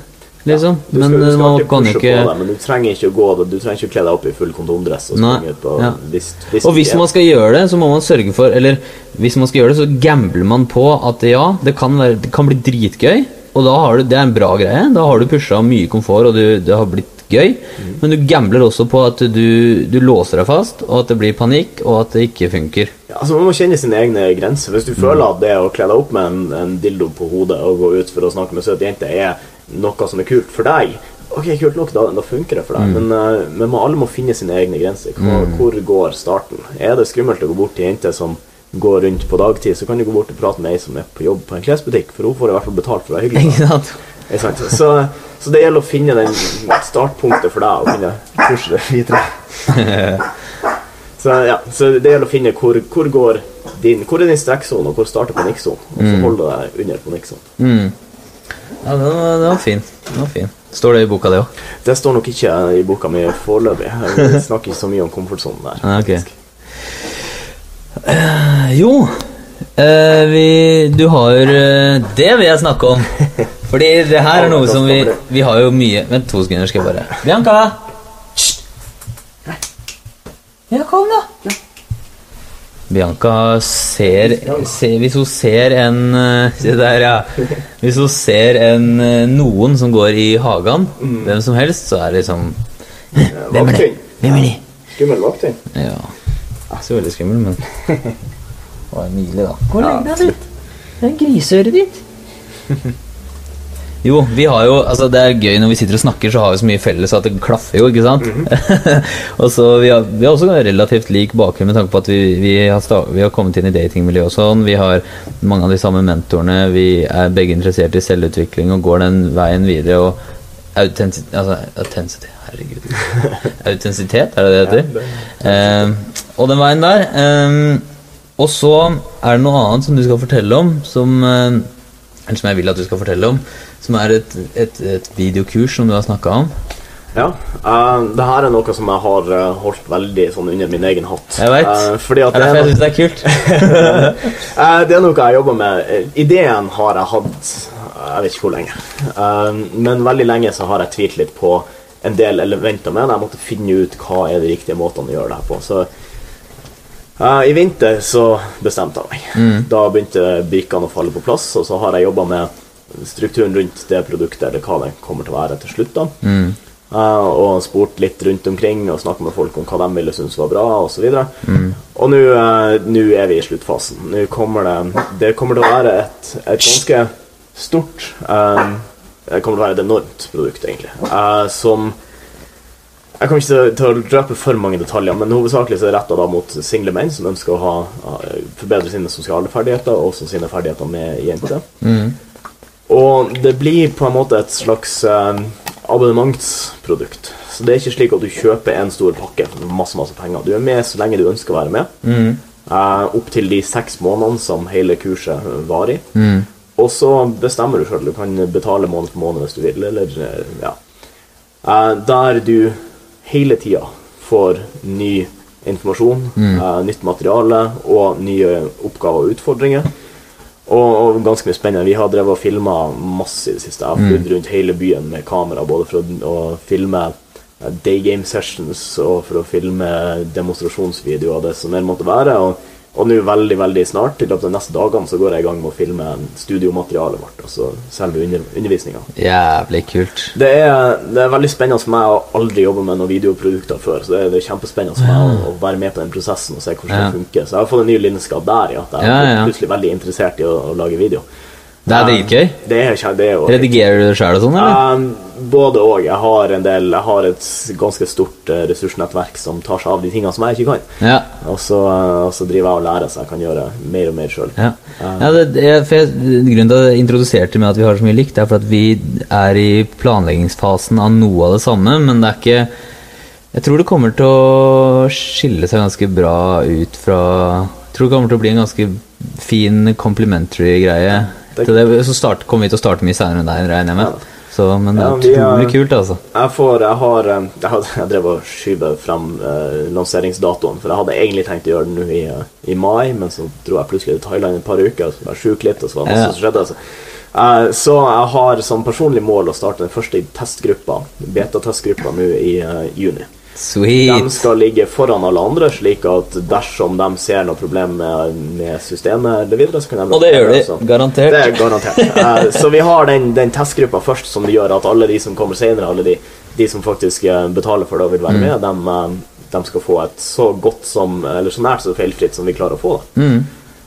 liksom. Ja, men eh, skal man kan ikke det, men du trenger ikke å gå Du trenger ikke å kle deg opp i full kondomdress og springe ut på ja. hvis, hvis Og hvis man skal gjøre det, så må man sørge for Eller hvis man skal gjøre det, så gambler man på at ja, det kan, være, det kan bli dritgøy. Og da har du, det er en bra greie. Da har du pusha mye komfort, og du, det har blitt gøy. Men du gambler også på at du, du låser deg fast, og at det blir panikk, og at det ikke funker. Ja, altså Man må kjenne sine egne grenser. Hvis du Mm. føler at det å kle deg opp med en, en dildo på hodet og gå ut for å snakke med søte jenter er noe som er kult for deg, ok, kult nok, da, da funker det for Mm. deg. Men, eh, men man, alle må finne sine egne grenser. Hvor, hvor går starten? Er det skummelt å gå bort til jenter som går rundt på dagtid, så kan du gå bort og prate med ei som er på jobb på en klesbutikk, for hun får i hvert fall betalt for å være hyggelig. Så, så det gjelder å finne den startpunktet for deg, og finne pushe det videre. Så, ja, så det gjelder å finne hvor, hvor går din Hvor er din strekksone, og hvor starter panikksonen? Og så holder du deg under panikksonen. Mm. Ja, den var, den var fin. Den var fin. Står det i boka det òg? Det står nok ikke i boka mi foreløpig. Vi snakker ikke så mye om komfortsonen der. Ah, ok. uh, Jo, uh, vi, du har uh, Det vil jeg snakke om. Fordi det her er noe som vi Vi har jo mye Vent to sekunder, skal jeg bare Bianca! Ja, kom, da. Bianca ser, ser Hvis hun ser en eh, Se der, ja. Hvis hun ser en eh, noen som går i hagen, hvem som helst, så er det liksom Hvem er det? Hvem er det? Skummel vakting. Ja. Ikke så veldig skummel, men Det var nydelig, da. Gå og legg deg litt. Det er griseøret ditt. Jo, vi har jo Altså, det er gøy når vi sitter og snakker, så har vi så mye felles at det klaffer jo, ikke sant? og så vi har, vi har også relativt lik bakgrunn med tanke på at vi, vi, har, sta, vi har kommet inn i datingmiljøet og sånn. Vi har mange av de samme mentorene. Vi er begge interessert i selvutvikling og går den veien videre. og Autentisitet Altså, autentisitet Herregud. Autentisitet, er det det heter? Eh, og den veien der. Eh, og så er det noe annet som du skal fortelle om, som eh, Eller som jeg vil at du skal fortelle om. Som er et, et, et videokurs som du har snakka om. Ja. Uh, det her er noe som jeg har uh, holdt veldig sånn under min egen hatt. Jeg vet. Uh, fordi at Det er det derfor er jeg syns det er kult. uh, Det er noe jeg jobber med. Ideen har jeg hatt jeg vet ikke hvor lenge. Men veldig lenge så har jeg tvilt litt på en del elementer med det. Jeg måtte finne ut hva er de riktige måtene å gjøre det her på. Så i vinter så bestemte jeg meg. Da begynte brikkene å falle på plass, og så har jeg jobba med strukturen rundt det produktet, eller hva det kommer til å være til slutt. da. Eh, og spurt litt rundt omkring og snakket med folk om hva de ville synes var bra osv. Mm. Og nå eh, nå er vi i sluttfasen. Nå kommer det Det kommer til å være et, et ganske stort uh, Det kommer til å være et enormt produkt, egentlig. eh, som Jeg kommer ikke til å- drøpe for mange detaljer, men hovedsakelig så er det retta mot single menn som ønsker å ha, forbedre sine sosiale ferdigheter og også sine ferdigheter med jenter. Og det blir på en måte et slags eh, abonnementsprodukt. Så det er ikke slik at du kjøper en stor pakke for masse masse penger. Du er med så lenge du ønsker å være med. Eh, opp til de seks månedene som hele kurset varer. og så bestemmer du sjøl. Du kan betale måned for måned hvis du vil, eller eh, ja. Eh, der du hele tida får ny informasjon, eh, nytt materiale og nye oppgaver og utfordringer. Og, og ganske mye spennende. Vi har drevet og filma masse i det siste. Jeg har flydd rundt hele byen med kamera både for å, å filme day game sessions og for å filme demonstrasjonsvideoer og det som mer måtte være. Og, og nå veldig veldig snart, i løpet av de neste dagene, så går jeg i gang med å filme studiomaterialet vårt. Altså selve under, undervisninga. Jævlig kult. Det er, det er veldig spennende for meg. Har aldri jobbet med noen videoprodukter før. Så det er, det er kjempespennende for meg å, å være med på den prosessen og se hvordan Ja. det funker. Så jeg har fått en ny lidenskap der i at jeg Ja, er ja. plutselig veldig interessert i å, å lage video. Det er Um, dritgøy. Det er, det er Redigerer du det sjøl og sånn, eller? Um, både og. Jeg har en del Jeg har et ganske stort eh, ressursnettverk som tar seg av de tingene som jeg ikke kan. Ja. Og så, eh, og så driver jeg og lærer så jeg kan gjøre mer og mer sjøl. Ja. ja det, for grunnen til at jeg introduserte med at vi har så mye likt, er for at vi er i planleggingsfasen av noe av det samme, men det er ikke Jeg tror det kommer til å skille seg ganske bra ut fra Jeg tror det kommer til å bli en ganske fin complimentary greie. Det- det, så start, kommer vi til å starte mye senere enn deg, regner jeg med. Ja. Så, men det Ja, er vi er- kult, altså. Jeg får Jeg har eh, Jeg, har, jeg drev og skyver frem eh, lanseringsdatoen, for jeg hadde egentlig tenkt å gjøre det nå i, eh, i mai, men så dro jeg plutselig til Thailand et par uker, så var jeg sjuk litt, og så var det masse Ja. som skjedde. Så. Eh, så jeg har som personlig mål å starte den første testgruppa, beta-testgruppa, nå i eh, juni. De skal ligge foran alle andre, slik at dersom de ser noe problem med, med systemet det videre, så kan de Og det gjør de, Også. garantert. Det er garantert. uh, så vi har den, den testgruppa først, som gjør at alle de som kommer senere, alle de, de som faktisk eh, betaler for det og vil være med, dem, eh, de skal få et så godt som, eller så nært så feilfritt som vi klarer å få. Da. Mm.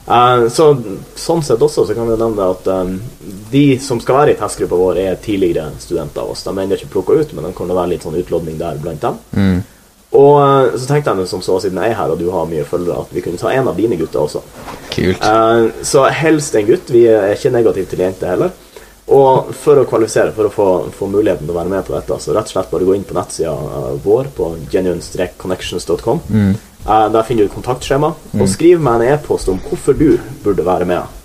Eh, så sånn sett også så kan vi nevne at um, de som skal være i testgruppa vår, er tidligere studenter av oss. De er ennå ikke plukka ut, men det kan være litt sånn utlodning der blant dem. Mm. Og eh, så tenkte jeg som så, siden jeg er her og du har mye følgere, at vi kunne ta en av dine gutter også. Kult. Uh, så helst en gutt. Vi er ikke negative til jenter heller. Og for å kvalifisere, for å få, få muligheten til å være med på dette, så rett og slett bare gå inn på nettsida vår på genuine-connections.com. Eh, der finner du et kontaktskjema, og skriv meg en e-post om hvorfor du burde være med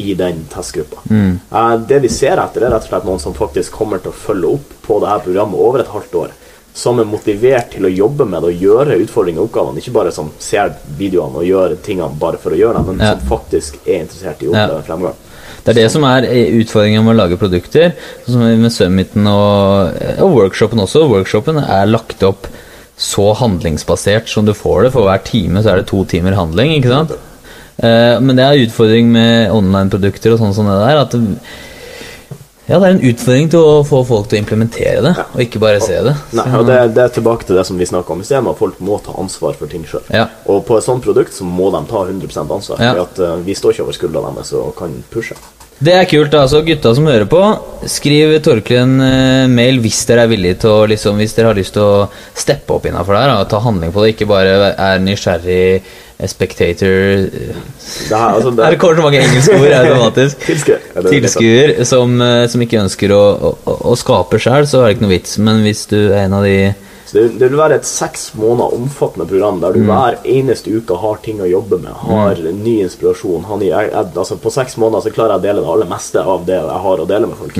i den testgruppa. Mm. det vi ser etter, er rett og slett noen som faktisk kommer til å følge opp på det her programmet over et halvt år. Som er motivert til å jobbe med det og gjøre utfordringer og oppgavene. Ikke bare som ser videoene og gjør tingene bare for å gjøre dem, men Ja. som faktisk er interessert i å Ja. fremgang. Det er det som er utfordringen med å lage produkter. Som med Summiten og, og workshopen også. Workshopen er lagt opp så handlingsbasert som du får det. For hver time så er det to timer handling, ikke sant? Eh, men det er en utfordring med online-produkter og sånn som det der. At ja, det er en utfordring til å få folk til å implementere det, og ikke bare se det. Nei, og det, det er tilbake til det som vi snakka om i sted, at folk må ta ansvar for ting sjøl. Ja. Og på et sånt produkt så må de ta 100% ansvar. Ja. For at uh, vi står ikke over skuldra deres og kan pushe. Det er kult, altså. Gutta som hører på, skriv Torkel en eh, mail hvis dere er villige til å liksom, Hvis dere har lyst til å steppe opp innafor der og ta handling på det, ikke bare er nysgjerrig eh, spectator Det her, altså, det, Her kommer så mange engelske ord automatisk. Er? Tilskuer som, eh, som ikke ønsker å, å, å skape sjøl, så er det ikke noe vits. Men hvis du er en av de Så det, det vil være et seks måneder omfattende program der du hver eneste uke har ting å jobbe med, har ny inspirasjon. Har ny, jeg, altså på seks måneder så klarer jeg å dele det aller meste av det jeg har å dele med folk.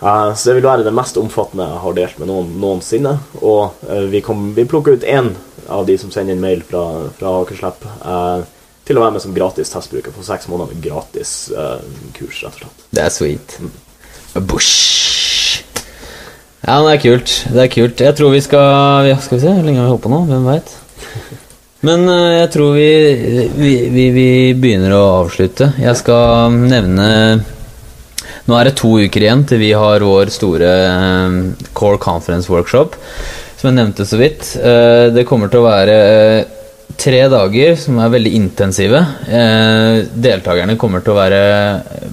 Eh, så det vil være det mest omfattende jeg har delt med noen noensinne. Og uh, vi, kom, vi plukker ut én av de som sender inn mail fra, fra Akerslepp, uh, til å være med som gratis testbruker på seks måneder med gratis kurs, rett og slett. Det er sweet. Bush. Ja, det er kult. Det er kult. Jeg tror vi skal Skal vi se, hvor lenge har vi holdt på nå? Hvem veit? Men eh, jeg tror vi, vi, vi, vi begynner å avslutte. Jeg skal nevne Nå er det to uker igjen til vi har vår store eh, Core Conference Workshop, som jeg nevnte så vidt. Eh, det kommer til å være tre dager som er veldig intensive. Eh, deltakerne kommer til å være,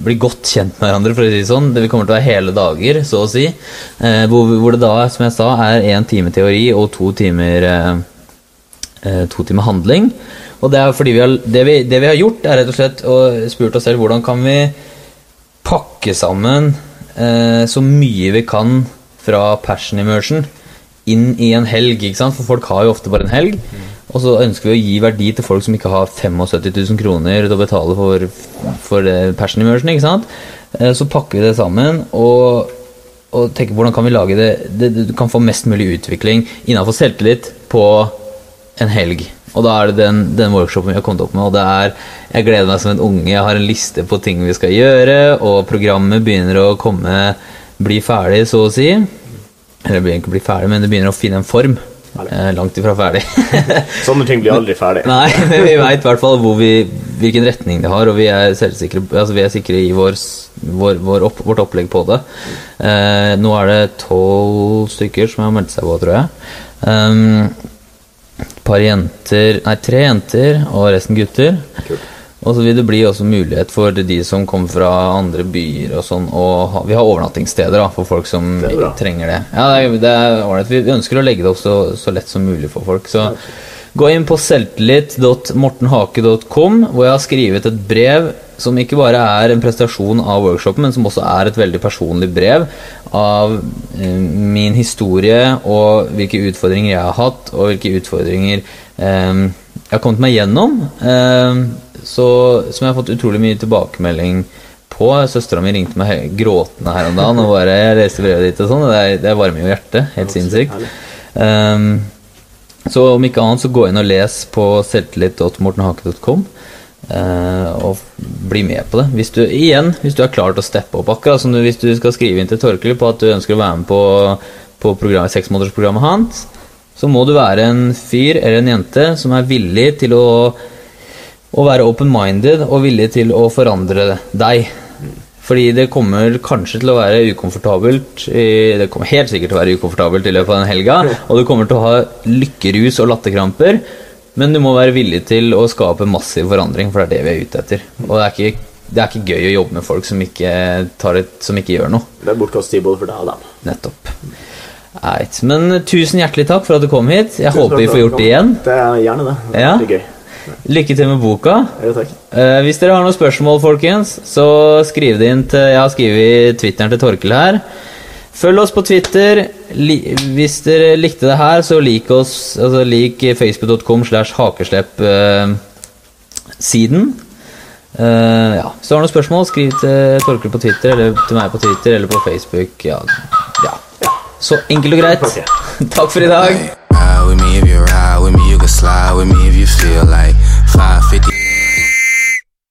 bli godt kjent med hverandre, for å si det sånn. Det kommer til å være hele dager, så å si. Eh, hvor, hvor det da, som jeg sa, er én time teori og to timer eh, eh, to timer handling. Og det vi har, det vi, det vi har gjort, er rett og slett å spurt oss selv hvordan kan vi pakke sammen eh, så mye vi kan fra passion immersion inn i en helg. ikke sant? For folk har jo ofte bare en helg. Og så ønsker vi å gi verdi til folk som ikke har 75 000 kroner til å betale for, for passion immersion. ikke sant? Eh, Så pakker vi det sammen og, og tenker hvordan kan vi lage det, det Du kan få mest mulig utvikling innenfor selvtillit på en helg. Og da er det den, den workshopen vi har kommet opp med. Og det er Jeg gleder meg som en unge. Jeg har en liste på ting vi skal gjøre, og programmet begynner å komme Bli ferdig, så å si. Eller det begynner ikke å bli ferdig, men det begynner å finne en form. Eh, langt ifra ferdig. Sånne ting blir aldri ferdig. Nei, men vi veit i hvert fall hvilken retning det har, og vi er selvsikre altså vi er sikre i vår, vår, vår opp, vårt opplegg på det. Eh, nå er det tolv stykker som har meldt seg på, tror jeg. Um, par jenter Nei, tre jenter og resten gutter. Kult. Og så vil det bli også mulighet for de som kommer fra andre byer og sånn. Og vi har overnattingssteder da, for folk som Det er trenger det. Ja, det er, er ålreit. Vi ønsker å legge det opp så, så lett som mulig for folk. Så gå inn på selvtillit.mortenhake.com, hvor jeg har skrevet et brev som ikke bare er en prestasjon av workshopen, men som også er et veldig personlig brev av eh, min historie og hvilke utfordringer jeg har hatt, og hvilke utfordringer eh, jeg har kommet meg gjennom. Eh, så, som jeg har fått utrolig mye tilbakemelding på. Søstera mi ringte meg gråtende her om dagen og bare jeg leste brevet ditt og sånn. Det, er- det varmer jo hjertet. Helt sinnssykt. Um, så om ikke annet, så gå inn og les på selvtillit.mortenhake.com. Uh, og bli med på det. Hvis du, igjen, hvis du er klar til å steppe opp, akkurat som du, hvis du skal skrive inn til Torkel på at du ønsker å være med på, på programmet, seksmånedersprogrammet hans, så må du være en fyr eller en jente som er villig til å, å være open-minded og villig til å forandre deg. Fordi det kommer kanskje til å være ukomfortabelt i- Det kommer helt sikkert til å være ukomfortabelt i løpet av den helga. Og du kommer til å ha lykkerus og latterkramper. Men du må være villig til å skape massiv forandring, for det er det vi er ute etter. Og det er ikke, det er ikke gøy å jobbe med folk som ikke, tar et, som ikke gjør noe. Det er bortkastet tid både for deg og dem. Nettopp. Eit. Men tusen hjertelig takk for at du kom hit. Jeg Tusen håper vi får gjort det igjen. Det er gjerne det. Det er Ja. gøy. Lykke til med boka. Jo, takk. Eh, hvis dere har noen spørsmål, folkens, så skriv det inn til Jeg har skrevet Twitteren til Torkel her. Følg oss på Twitter. Li, hvis dere likte det her, så lik oss altså lik facebook.com slash hakeslepp-siden. Eh, ja. Hvis du har noen spørsmål, skriv til Torkel på Twitter, eller til meg på Twitter, eller på Facebook. Ja. ja. Så enkelt og greit. Takk for i dag. slide with me if you feel like 550.